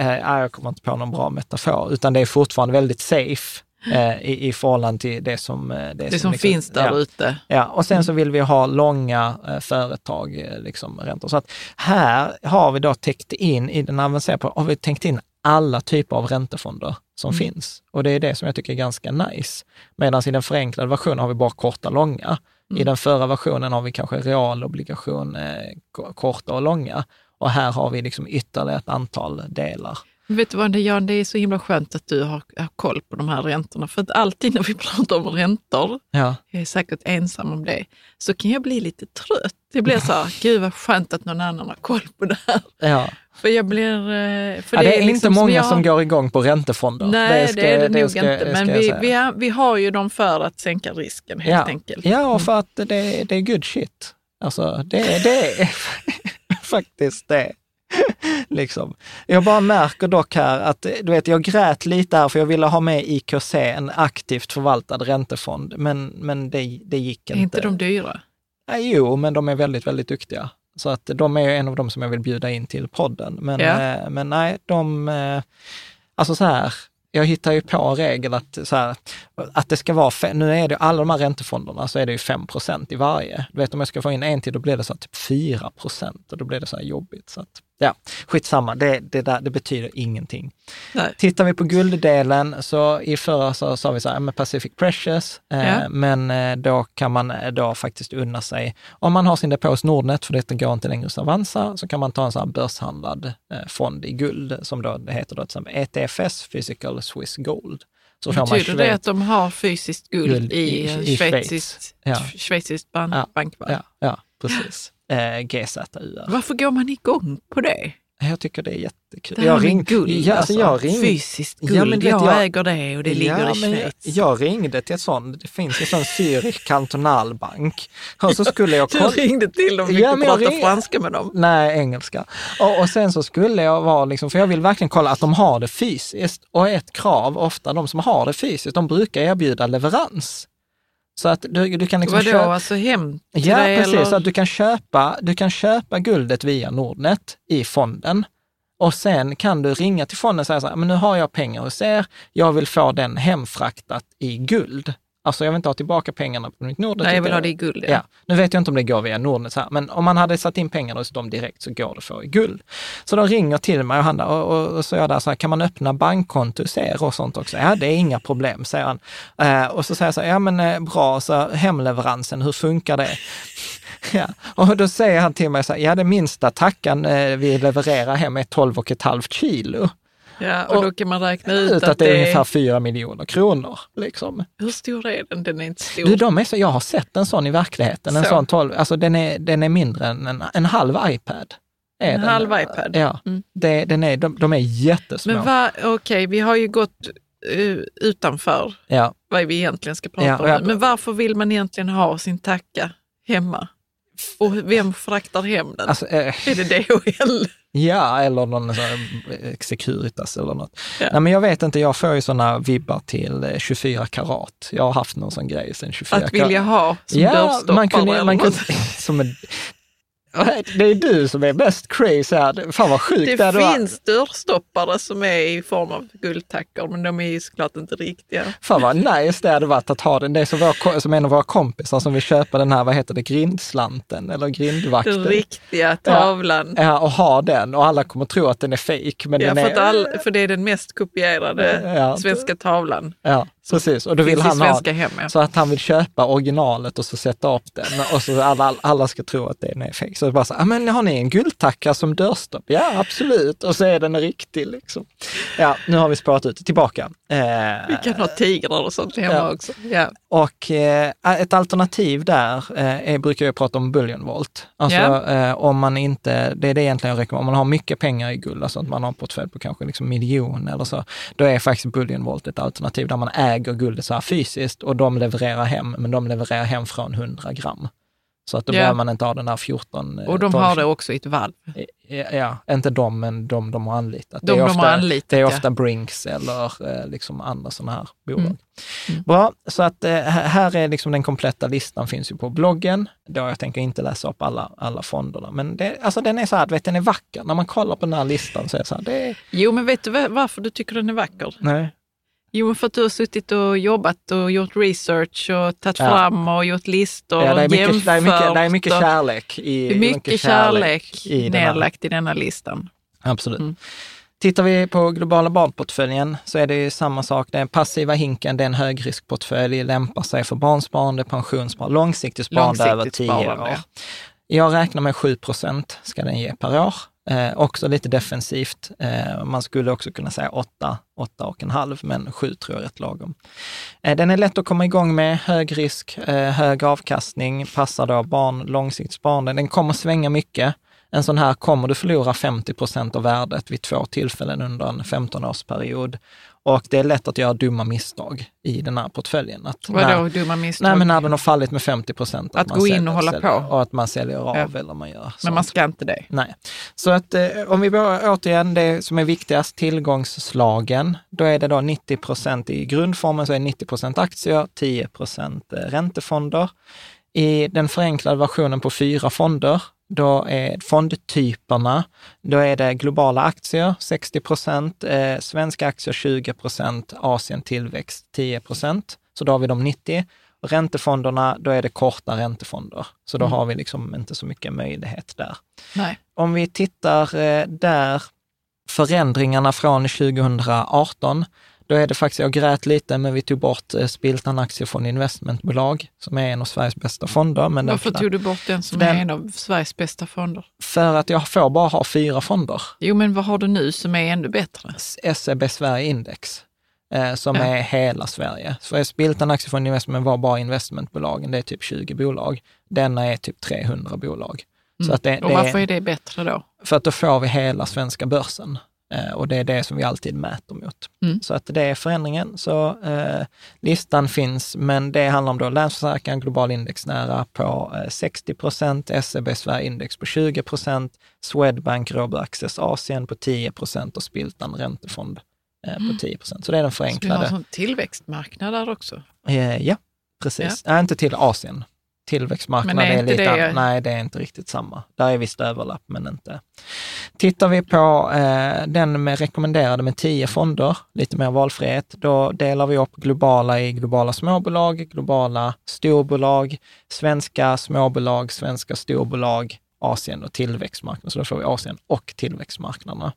eh, jag kommer inte på någon bra metafor, utan det är fortfarande väldigt safe eh, i, i förhållande till det som... eh, Det, det som liksom- finns där ja. ute. Ja, och sen så vill vi ha långa eh, företag, eh, liksom räntor. Så att här har vi då täckt in, i den avancerade, har vi tänkt in alla typer av räntefonder som Mm. finns. Och det är det som jag tycker är ganska nice. Medan i den förenklade versionen har vi bara korta och långa. I Mm. den förra versionen har vi kanske realobligation, eh, ko- korta och långa. Och här har vi liksom ytterligare ett antal delar. Vet du vad, Jan, det är så himla skönt att du har, har koll på de här räntorna. För att alltid när vi [laughs] pratar om räntor, Ja, jag är säkert ensam om det, så kan jag bli lite trött. Det blir så här, gud vad skönt att någon annan har koll på det här. ja. För jag blir... eh, För ja det är, liksom inte många jag- som går igång på räntefonder. Nej, det, är det, nog ska- inte. det Men ska vi, vi, har, vi har ju dem för att sänka risken helt ja. enkelt. Mm. Ja, och för att det, det är good shit. Alltså, det, det är [laughs] faktiskt det. liksom. Jag bara märker dock här att, du vet, jag grät lite här för jag ville ha med IKC, en aktivt förvaltad räntefond, men, men det, det gick Är inte. inte de dyra? Ja, jo, men de är väldigt, väldigt duktiga. Så att de är en av dem som jag vill bjuda in till podden. Men, eh, men nej, de... Eh, alltså så här, jag hittar ju på en regel att, så här, att det ska vara, fe- nu är det alla de här räntefonderna så är det ju 5% i varje. Du vet om jag ska få in en till då blir det så här typ 4 och då blir det så här jobbigt. Så att, ja, skitsamma, det, det, där, det betyder ingenting. Nej. Tittar vi på gulddelen så i förra så sa vi så här, med Pacific Precious, eh, Ja. men eh, då kan man eh, då faktiskt unna sig, om man har sin depå hos Nordnet, för detta går inte längre hos Avanza, så kan man ta en sån här börshandlad eh, fond i guld, som då det heter då till ETFS, Physical Swiss Gold. Så får man Betyder det Schweiz- att de har fysiskt guld, Guld i, i- i Schweiz. schweiziskt, Ja. schweiziskt Ja. bankvalv? Ja, ja precis. Eh, GZUR. Varför går man igång på det? Jag tycker det är jättekul. Det här jag med ring- guld, ja, alltså, jag ringde, fysiskt Ja, guld. men vet jag, jag- äger det och det ligger i men Schweiz. jag, jag ringde till ett sånt, det finns en sån Zürich kantonalbank. Och så skulle jag Du kolla. ringde till dem, fick Ja, du prata ring- franska med dem? Nej, engelska. Och, och sen så skulle jag vara, liksom, för jag vill verkligen kolla att de har det fysiskt. Och ett krav, ofta de som har det fysiskt, de brukar erbjuda leverans. Så att du, du kan liksom Vadå, köpa... alltså hem till Ja, precis. eller? Så att du kan, köpa, du kan köpa guldet via Nordnet i fonden. Och sen kan du ringa till fonden och säga så här, men nu har jag pengar hos er, jag vill få den hemfraktat i guld. Alltså jag vill inte ha tillbaka pengarna på mitt Nordnet. Nej, jag vill ha det i guld. Ja, nu vet jag inte om det går via Nordnet, så här, men om man hade satt in pengarna hos dem direkt så går det att få i guld. Så de ringer till mig och, han, och, och, och så är jag där så här, kan man öppna bankkonto hos er och sånt också? Ja, det är inga problem, säger han. Eh, och så säger jag så här, ja men eh, bra, så hemleveransen, hur funkar det? [laughs] Ja, och då säger han till mig så här, ja det minsta tackan eh, vi levererar hem är 12,5 kilo. Ja, och, Och- då kan man räkna ut, Ut att det är ungefär 4 miljoner kronor. Liksom. Hur stor är den? Den är inte stor. Du, de är så, jag har sett en sån i verkligheten. En Så. sån 12, alltså den är, den är mindre än en, en halv iPad. Är En den. halv iPad? Ja, Mm. det, den är, de, de är jättesmå. Men okej, vi har ju gått eh, utanför ja, vad vi egentligen ska prata Ja, om. jag-. Men varför vill man egentligen ha sin tacka hemma? Och vem fraktar hem den? alltså, eh, är det DHL? Ja, eller någon sån här eh, Securitas eller något. Ja. Nej, men jag vet inte, jag får ju sådana vibbar till eh, 24 karat. Jag har haft någon sån grej sen 24 Att vilja ha som Ja, dörrstoppare man kunde, man kunde, [laughs] som en, det är du som är mest crazy här. Fan vad sjukt Det har- finns dörrstoppare som är i form av guldtackor, men de är ju såklart inte riktiga. Fan vad nice det hade varit att ha den. Det är som, vår, som en av våra kompisar som vill köpa den här, vad heter det, grindslanten eller grindvakten. Den riktiga tavlan. Ja, och ha den och alla kommer tro att den är men Ja, den för, är... all, för det är den mest kopierade Ja. svenska tavlan. Ja, precis. Och då vill han ha hem, ja. så att han vill köpa originalet och så sätta upp den och så alla, alla ska tro att den är fake. Så är bara så, ah, men har ni en guldtacka som dörrstopp? Ja, absolut. Och så är den riktig liksom. Ja, nu har vi spårat ut. Tillbaka. Eh, Vi kan ha tigrar och sånt hemma Ja. också. Ja. Och eh, ett alternativ där eh, är, brukar jag prata om bullionvolt. Alltså Ja. eh, om man inte, det är det egentligen jag rekommenderar, om man har mycket pengar i guld, alltså att man har en portfölj på kanske liksom miljon eller så, då är faktiskt bullionvolt ett alternativ där man äger guldet så här fysiskt och de levererar hem, men de levererar hem från 100 gram. Så att då Ja. behöver man inte ha den här 14... eh, Och de 12 har det också i ett valv. Ja, ja, inte de, men de de har anlitat. De det är de ofta, har anlitat, Det är ja. ofta Brinks eller eh, liksom andra sådana här bolag. Mm. Mm. Bra, så att eh, här är liksom den kompletta listan, finns ju på bloggen. Då jag tänker inte läsa upp alla, alla fonderna, men det, alltså den är så här, vet, den är vacker. När man kollar på den här listan så är det så här, det är, Jo, men vet du va- varför du tycker den är vacker? nej. Jo, för att du har suttit och jobbat och gjort research och tagit Ja. fram och gjort listor Ja, det, är och mycket, det, är mycket, det är mycket kärlek. I, är mycket kärlek i den här- nedlagt i denna listan. Absolut. Mm. Tittar vi på globala barnportföljen så är det ju samma sak. Den passiva hinken, det är en högriskportfölj, lämpar sig för barnsparande, pensionssparande, långsiktigt sparande över Långsiktigt tio sparande, år. ja. Jag räknar med 7 procent ska den ge per år. Eh, också lite defensivt. Eh, man skulle också kunna säga 8, 8 och en halv, men 7 tror jag är rätt lagom. Eh, den är lätt att komma igång med, hög risk, eh, hög avkastning, passar då barn, långsiktssparande. Den kommer svänga mycket. En sån här kommer du förlora 50 procent av värdet vid två tillfällen under en 15-årsperiod. Och det är lätt att göra dumma misstag i den här portföljen. Att Vadå när- dumma misstag? Nej, men när den har fallit med 50 procent. Att gå in och hålla på. Och att man säljer av Ja. eller man gör men sånt. man ska inte det. Nej. Så att eh, om vi börjar återigen, det som är viktigast, tillgångsslagen. Då är det då 90 procent i grundformen, så är 90 procent aktier, 10 procent eh, räntefonder. I den förenklade versionen på fyra fonder, då är fondtyperna, då är det globala aktier 60 procent, eh, svenska aktier 20 procent, Asien tillväxt 10 procent. Så då har vi de 90. Och räntefonderna, då är det korta räntefonder. Så då har vi liksom inte så mycket möjlighet där. Nej. Om vi tittar eh, där, förändringarna från 2018, då är det faktiskt, jag grät lite, men vi tog bort eh, Spiltan Aktiefond Investmentbolag, som är en av Sveriges bästa fonder. Men Varför tog du bort den som Den- är en av Sveriges bästa fonder? För att jag får bara ha fyra fonder. Jo, men vad har du nu som är ännu bättre? SEB Sverige Index, eh, som Ja. är hela Sverige. Så Spiltan Aktiefond Investment var bara investmentbolagen, det är typ 20 bolag. Denna är typ 300 bolag. Så att det, Mm. Och det varför är det bättre då? För att då får vi hela svenska börsen. Eh, och det är det som vi alltid mäter mot. Mm. Så att det är förändringen. Så eh, listan finns, men det handlar om då Länsförsäkringar global indexnära på eh, 60 procent, SEB Sverige index på 20 procent, Swedbank Robur Access Asien på 10 procent och Spiltan Räntefond eh, på 10 procent. Så det är den Så vi har en förenklade. tillväxtmarknad där också. Eh, ja, precis. Nej, inte till Asien. Tillväxtmarknad är är, lite det-. Nej, det är inte riktigt samma. Där är visst överlapp, men inte. Tittar vi på eh, den med rekommenderade med 10 fonder, lite mer valfrihet, då delar vi upp globala i globala småbolag, globala storbolag, svenska småbolag, svenska storbolag, Asien och tillväxtmarknad. Så då får vi Asien och tillväxtmarknaderna.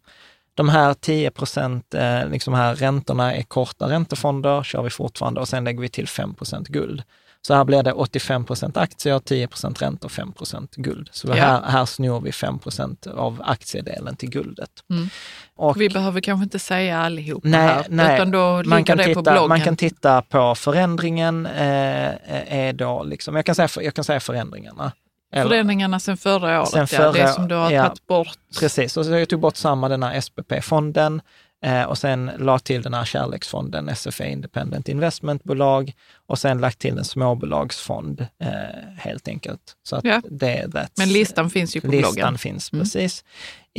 De här 10 procent, eh, liksom här räntorna är korta räntefonder, kör vi fortfarande och sen lägger vi till 5 procent guld. Så här blir det 85 procent aktier, 10 procent räntor, 5 procent guld. Så Ja. här, här snor vi 5 procent av aktiedelen till guldet. Mm. Och Vi behöver kanske inte säga allihop Nej, här, nej. utan då man kan, titta, bloggen. man kan titta på förändringen, eh, är då liksom, jag kan säga, jag kan säga förändringarna. Eller- Förändringarna sen förra året, Sen ja, förra- det som du har ja. tagit bort. Precis, och jag tog bort samma den här SPP-fonden eh, och sen la till den här kärleksfonden, SFA Independent Investmentbolag och sen lagt till en småbolagsfond eh, helt enkelt. Så att Ja. det, Men listan finns ju på listan bloggen. finns, Mm. precis.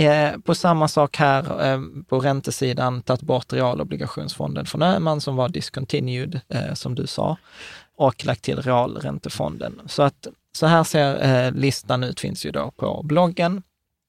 Eh, på samma sak här eh, på räntesidan, tagit bort realobligationsfonden från Öhman som var discontinued, eh, som du sa, och lagt till realräntefonden. Så att så här ser eh, listan ut, finns ju då på bloggen.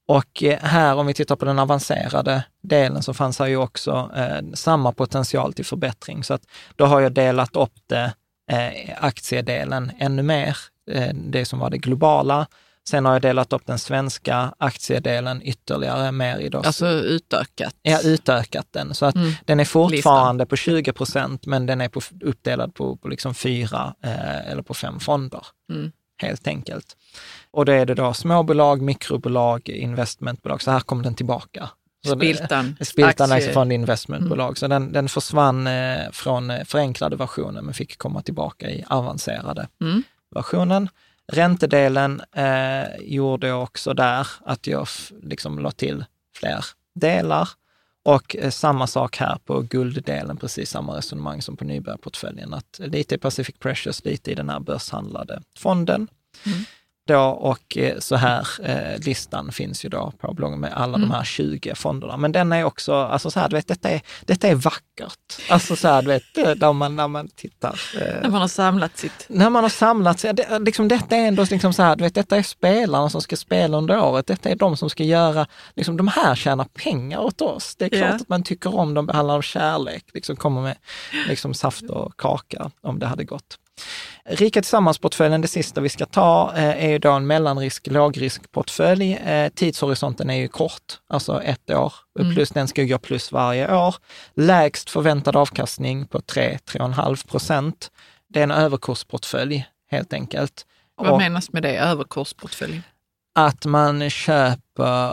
Och eh, här, om vi tittar på den avancerade delen, så fanns här ju också eh, samma potential till förbättring. Så att då har jag delat upp det, eh, aktiedelen ännu mer, eh, det som var det globala. Sen har jag delat upp den svenska aktiedelen ytterligare mer i då, Alltså utökat. har utökat den. Så att Mm. den är fortfarande på 20 procent, men den är på, uppdelad på, på liksom fyra eh, eller på fem fonder. Mm. Helt enkelt. Och då är det då småbolag, mikrobolag, investmentbolag. Så här kommer den tillbaka. Så Spiltan. Spiltan aktie- Aktiefond Investmentbolag. Så den, den försvann eh, från eh, förenklade versionen men fick komma tillbaka i avancerade Mm. versionen. Räntedelen eh, gjorde jag också där, att jag liksom la till fler delar. Och eh, samma sak här på gulddelen, precis samma resonemang som på nybörjarportföljen, att lite i Pacific Precious, lite i den här börshandlade fonden. Mm. Då, och eh, så här, eh, listan finns ju då på bloggen med alla Mm. de här 20 fonderna. Men den är också, alltså så här, du vet, detta är, detta är vackert. Alltså så här, du vet, när man, när man tittar. eh, När man har samlat sitt... när man har samlat sig, det, liksom detta är ändå liksom så här, du vet, detta är spelarna som ska spela under året. Detta är de som ska göra, liksom de här tjänar pengar åt oss. Det är klart Ja. att man tycker om dem, behandlar dem kärlek, liksom kommer med liksom saft och kaka om det hade gått. Rika Tillsammans-portföljen, det sista vi ska ta, eh, är ju då en mellanrisk, lågriskportfölj. Eh, tidshorisonten är ju kort, alltså ett år, plus den ska ju gå plus varje år. Lägst förväntad avkastning på 3-3,5 procent. Det är en överkursportfölj helt enkelt. Vad Och menas med det? Överkursportfölj? att man köper,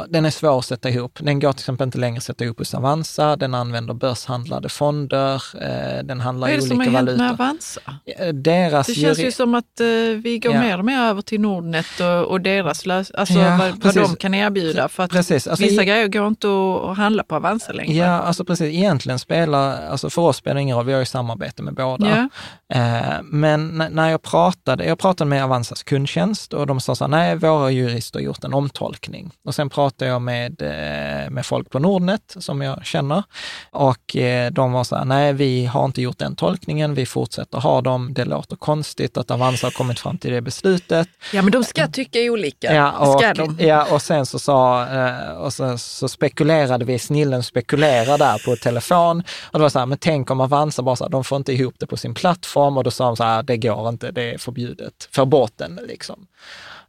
den är svår att sätta ihop. Den går till exempel inte längre att sätta ihop hos Avanza, den använder börshandlade fonder, eh, den handlar Vad är i det som har olika hänt med valutor. Avanza? Eh, Deras Det känns ju som att eh, vi går Ja. mer och mer över till Nordnet och, och deras lös... Alltså Ja, vad, vad de kan erbjuda. För att Precis, alltså vissa i- grejer går inte att, handla på Avanza längre. Ja, alltså precis. Egentligen spelar, alltså för oss spelar det ingen roll, vi har ju samarbete med båda. Ja. Eh, men när jag pratade, jag pratade med Avanzas kundtjänst och de sa så här, nej, våra jurister har gjort en omtolkning. Och sen pratade jag med, eh, med folk på Nordnet som jag känner och eh, de var så här, nej, vi har inte gjort den tolkningen, vi fortsätter ha dem, det låter konstigt att Avanza har kommit fram till det beslutet. ja, men de ska tycka olika. Ja, och, ska de. ja, och sen så sa, eh, och så, så spekulerade vi, snillen spekulerade där på telefon. Och det var så här, men tänk om Avanza bara så här, de får inte ihop det på sin plattform och då sa de så här, det går inte, det är förbjudet, få bort den liksom.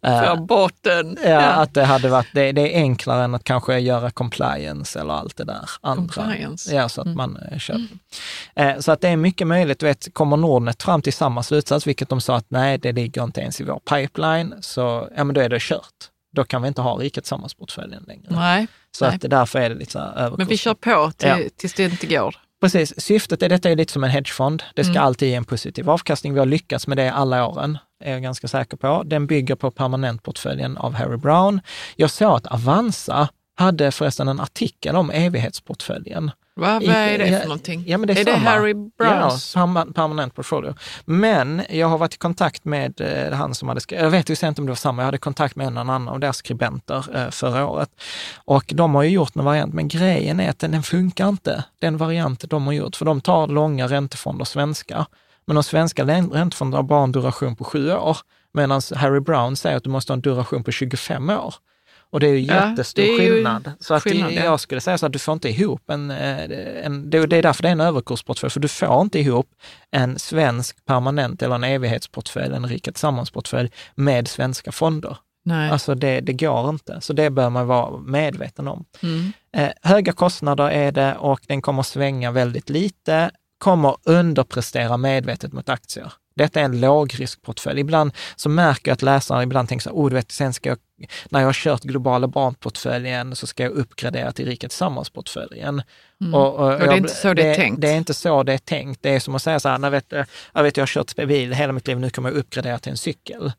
Eh, För bort den. Ja, att det hade varit, det, det är enklare än att kanske göra compliance eller allt det där andra. Compliance. Ja, så att man eh, köper. Eh, så att det är mycket möjligt, vet, kommer Nordnet fram till samma slutsats, vilket de sa att nej, det ligger inte ens i vår pipeline, så ja, men då är det kört. Då kan vi inte ha Riket Sammansportföljen längre. Nej, så nej. att därför är det lite så här överkurs. men vi kör på till, Ja. tills det inte går. Precis, syftet är detta är lite som en hedgefond. Det ska Mm. alltid ge en positiv avkastning. Vi har lyckats med det alla åren. Är jag ganska säker på. Den bygger på permanentportföljen av Harry Brown. Jag såg att Avanza hade förresten en artikel om evighetsportföljen. Va, vad är det för någonting? Ja, men det är, är det. Harry Browns? Ja, perma- permanent portfolio. Men jag har varit i kontakt med eh, han som hade skrivit, jag vet ju inte om det var samma, jag hade kontakt med en annan av deras skribenter eh, förra året. Och de har ju gjort en variant, men grejen är att den, den funkar inte, den variant de har gjort, för de tar långa räntefonder svenska. Men de svenska räntefonderna har bara en duration på sju år, medan Harry Brown säger att du måste ha en duration på 25 år. Och det är ju Ja, jättestor det är ju skillnad. Så att skillnad, ja. jag skulle säga så att du får inte ihop en, eh, en det, är därför det är en överkursportfölj, för du får inte ihop en svensk permanent eller en evighetsportfölj, en rika tillsammans-portfölj med svenska fonder. Nej. Alltså det, det går inte, så det bör man vara medveten om. Mm. Eh, höga kostnader är det och den kommer svänga väldigt lite, kommer underprestera medvetet mot aktier. Detta är en lågriskportfölj. Ibland så märker jag att läsarna ibland tänker så här, oh, du vet, sen ska jag, när jag har kört globala barnportföljen så ska jag uppgradera till rika tillsammans-portföljen. Och, och, Mm. det är jag- inte så det är tänkt. Det är inte så det är tänkt. Det är som att säga så här, när vet, jag vet jag har kört bil hela mitt liv, nu kommer jag uppgradera till en cykel.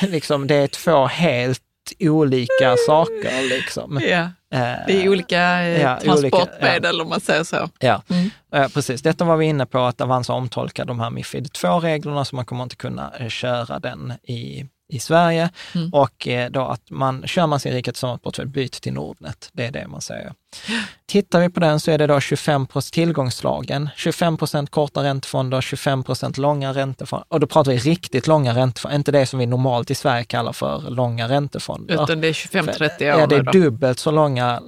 [laughs] liksom, det är två helt olika saker. Liksom. Eh, det är olika eh, ja, olika, transportmedel om man säger så. Ja, Mm. eh, precis. Detta var vi inne på, att Avanza omtolkar de här Mifid 2-reglerna, så man kommer inte kunna eh, köra den i, i Sverige. Mm. Och eh, då att man, kör man sin rika tillsammans-portfölj, byt till Nordnet. Det är det man säger. Tittar vi på den så är det då 25 procent tillgångslagen, 25 procent korta räntefonder, 25 procent långa räntefonder. Och då pratar vi riktigt långa räntefonder, inte det som vi normalt i Sverige kallar för långa räntefonder. Utan det är 25-30 år Ja, det är då. dubbelt så långa,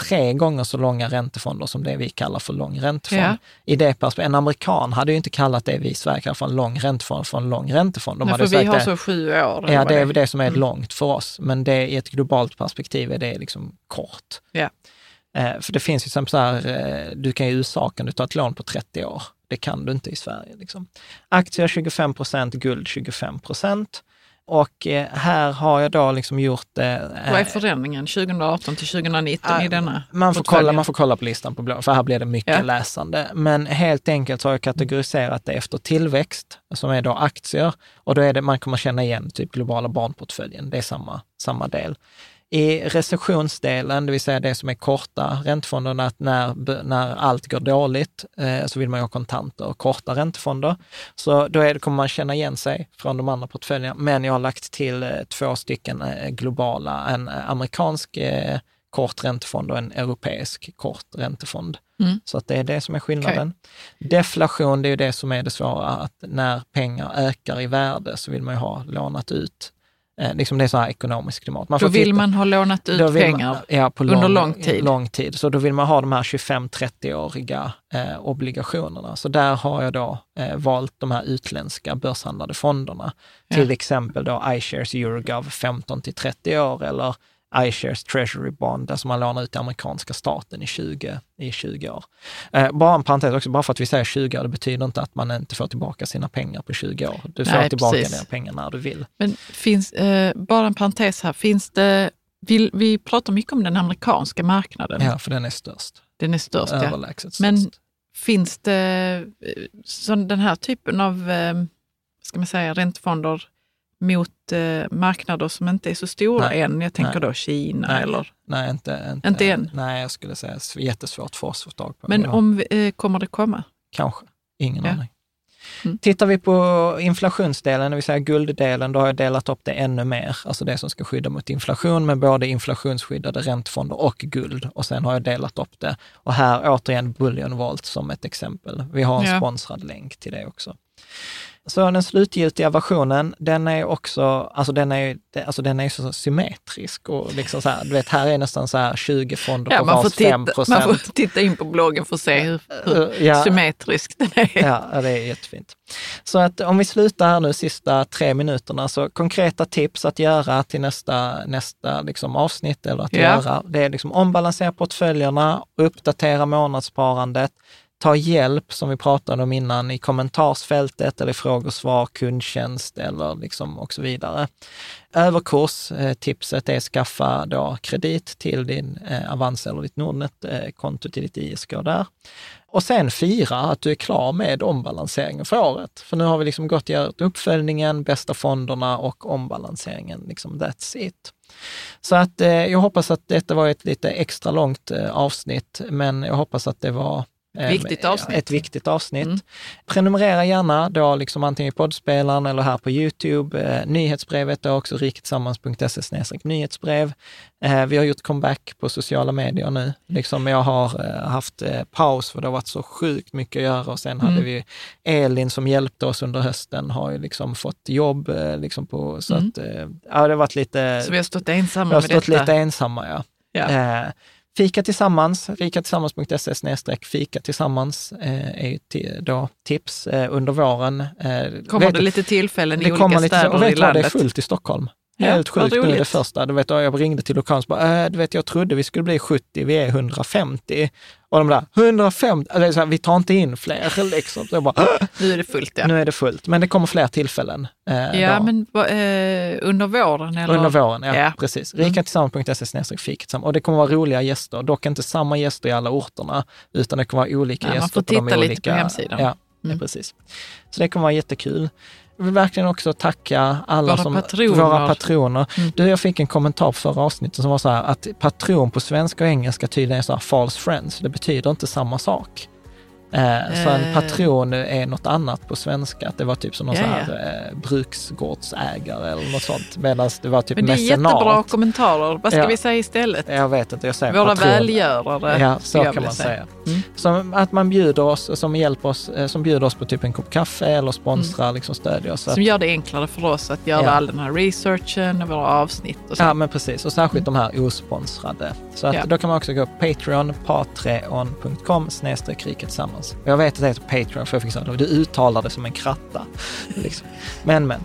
tre gånger så långa räntefonder som det vi kallar för lång räntefond. Ja. I det perspektivet, en amerikan hade ju inte kallat det vi i Sverige kallar för en lång räntefond för en lång räntefond. De Nej, för vi har det, så sju år. Ja, det är det som är långt för oss, men det, i ett globalt perspektiv är det liksom kort. Ja. Eh, för det finns ju exempel så här, eh, du kan i USA kan du ta ett lån på 30 år. Det kan du inte i Sverige. Liksom. Aktier 25 procent, guld 25 procent. Och eh, här har jag då liksom gjort... Eh, Vad är förändringen 2018 till 2019 i denna man får, portföljen? kolla, man får kolla på listan på för här blir det mycket Ja. läsande. Men helt enkelt så har jag kategoriserat det efter tillväxt, som är då aktier. Och då är det, man kommer känna igen typ globala barnportföljen, det är samma, samma del. I recessionsdelen, det vill säga det som är korta räntefonderna, att när, när allt går dåligt eh, så vill man ha kontanter och korta räntefonder. Så då är kommer man känna igen sig från de andra portföljerna. Men jag har lagt till eh, två stycken eh, globala, en eh, amerikansk eh, kort räntefond och en europeisk kort räntefond. Mm. Så att det är det som är skillnaden. Deflation, det är ju det som är det svåra, att när pengar ökar i värde så vill man ju ha lånat ut. Eh, liksom det är så här ekonomiskt klimat. Man Då vill titta- man ha lånat ut pengar. Man, ja, under lång, lång tid. lång tid. Så då vill man ha de här 25-30-åriga eh, obligationerna. Så där har jag då eh, valt de här utländska börshandlade fonderna. Ja. Till exempel då iShares Eurogov 15 till 30 år eller iShares Treasury Bond, som man lånar ut till amerikanska staten i 20, i 20 år. Eh, bara en parentes också, bara för att vi säger 20 år, det betyder inte att man inte får tillbaka sina pengar på 20 år. Du får Nej, tillbaka precis. dina pengar när du vill. Men finns, eh, bara en parentes här, finns det, vill, vi pratar mycket om den amerikanska marknaden. Ja, för den är störst. Den är störst. Ja. Överlägset störst. Men finns det eh, så den här typen av eh, ska man säga, räntefonder mot eh, marknader som inte är så stora Nej. än? Jag tänker Nej. då Kina Nej. eller... Nej, inte, inte, Inte än? Nej, jag skulle säga jättesvårt för oss att få tag på. Men Ja, om eh, kommer det komma? Kanske, ingen Ja. aning. Mm. Tittar vi på inflationsdelen, det vill säga gulddelen, då har jag delat upp det ännu mer. Alltså det som ska skydda mot inflation med både inflationsskyddade räntefonder och guld. Och sen har jag delat upp det. Och här återigen Bullion Vault som ett exempel. Vi har en Ja. sponsrad länk till det också. Så den slutgiltiga versionen, den är också, alltså den är alltså den är så symmetrisk och liksom så här, du vet, här är nästan så här 20 fonder Ja, på man, får titta, 5 man får titta in på bloggen för att se hur, hur Ja. symmetrisk den är. Ja, ja, det är jättefint. Så att om vi slutar här nu sista tre minuterna, så konkreta tips att göra till nästa, nästa liksom avsnitt eller att Ja. göra, det är liksom ombalansera portföljerna, uppdatera månadssparandet, ta hjälp, som vi pratade om innan, i kommentarsfältet eller i frågor och svar, kundtjänst eller liksom och så vidare. Överkurs, eh, tipset är skaffa då kredit till din eh, Avanza eller ditt Nordnet-konto till ditt ISK där. Och sen fira att du är klar med ombalanseringen för året. För nu har vi liksom gått igenom uppföljningen, bästa fonderna och ombalanseringen. Liksom that's it. Så att eh, jag hoppas att detta var ett lite extra långt eh, avsnitt, men jag hoppas att det var Viktigt avsnitt. Ett viktigt avsnitt. Mm. Prenumerera gärna då liksom antingen i poddspelaren eller här på Youtube. Eh, nyhetsbrevet är också riketsammans.se nyhetsbrev. Eh, vi har gjort comeback på sociala medier nu. Liksom jag har eh, haft paus för det har varit så sjukt mycket att göra och sen Mm. hade vi Elin som hjälpte oss under hösten, har ju liksom fått jobb liksom på, så Mm. att ja, det har varit lite, Så vi har stått ensamma vi har med stått detta. lite ensamma ja. Ja. Fika tillsammans, fikatillsammans.se snedstreck fika tillsammans eh, är då tips eh, under våren. Eh, Kommer vet det lite tillfällen i det olika kommer lite, städer och vet i vad, det är landet? fullt i Stockholm. Ja, Helt sjukt nu det första. Du vet, jag ringde till lokalen och bara, äh, du vet, jag trodde vi skulle bli 70, vi är 150. Och de där, 150, alltså, så här, vi tar inte in fler [laughs] liksom. Så jag bara, "Åh, Nu är det fullt ja. nu är det fullt. Men det kommer fler tillfällen. Eh, Ja, då. men eh, under våren eller? Under våren, ja, Ja. precis. Mm. Rikatillsammans.se tillsammans. Och det kommer vara roliga gäster, dock inte samma gäster i alla orterna, utan det kommer vara olika Ja, man gäster får på de titta lite olika... på hemsidan. Ja, Mm. ja, precis. Så det kommer vara jättekul. Jag vill verkligen också tacka alla Våra som... patroner. Våra patroner. Mm. Du, jag fick en kommentar på förra avsnittet som var så här att patron på svenska och engelska tydligen är så här false friends. Det betyder inte samma sak. Eh, så en Eh. patron är något annat på svenska. Att det var typ som någon Ja, här eh, bruksgårdsägare eller något sånt. Medan det var typ Men det är mecenat. jättebra kommentarer. Vad ska Ja. vi säga istället? Jag vet inte, jag säger Våra patron. välgörare. Ja, så kan man säga. Mm. Som att man bjuder oss, som hjälper oss, eh, som bjuder oss på typ en kopp kaffe eller sponsrar, liksom stödjer oss. Mm. Som gör det enklare för oss att göra Ja. all den här researchen och våra avsnitt och så. Ja, men precis. Och särskilt de här osponsrade. Så att Ja. då kan man också gå på Patreon, patreon.com snedstreck rika tillsammans. Och Jag vet att det heter Patreon för jag fick det, du uttalar det som en kratta. Liksom. Men, men.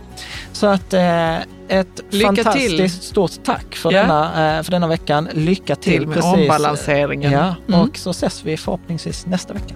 Så att eh, ett Lycka fantastiskt till. stort tack för, Ja. denna, eh, för denna veckan. Lycka till. Till med ombalanseringen. Ja, Mm. och så ses vi förhoppningsvis nästa vecka.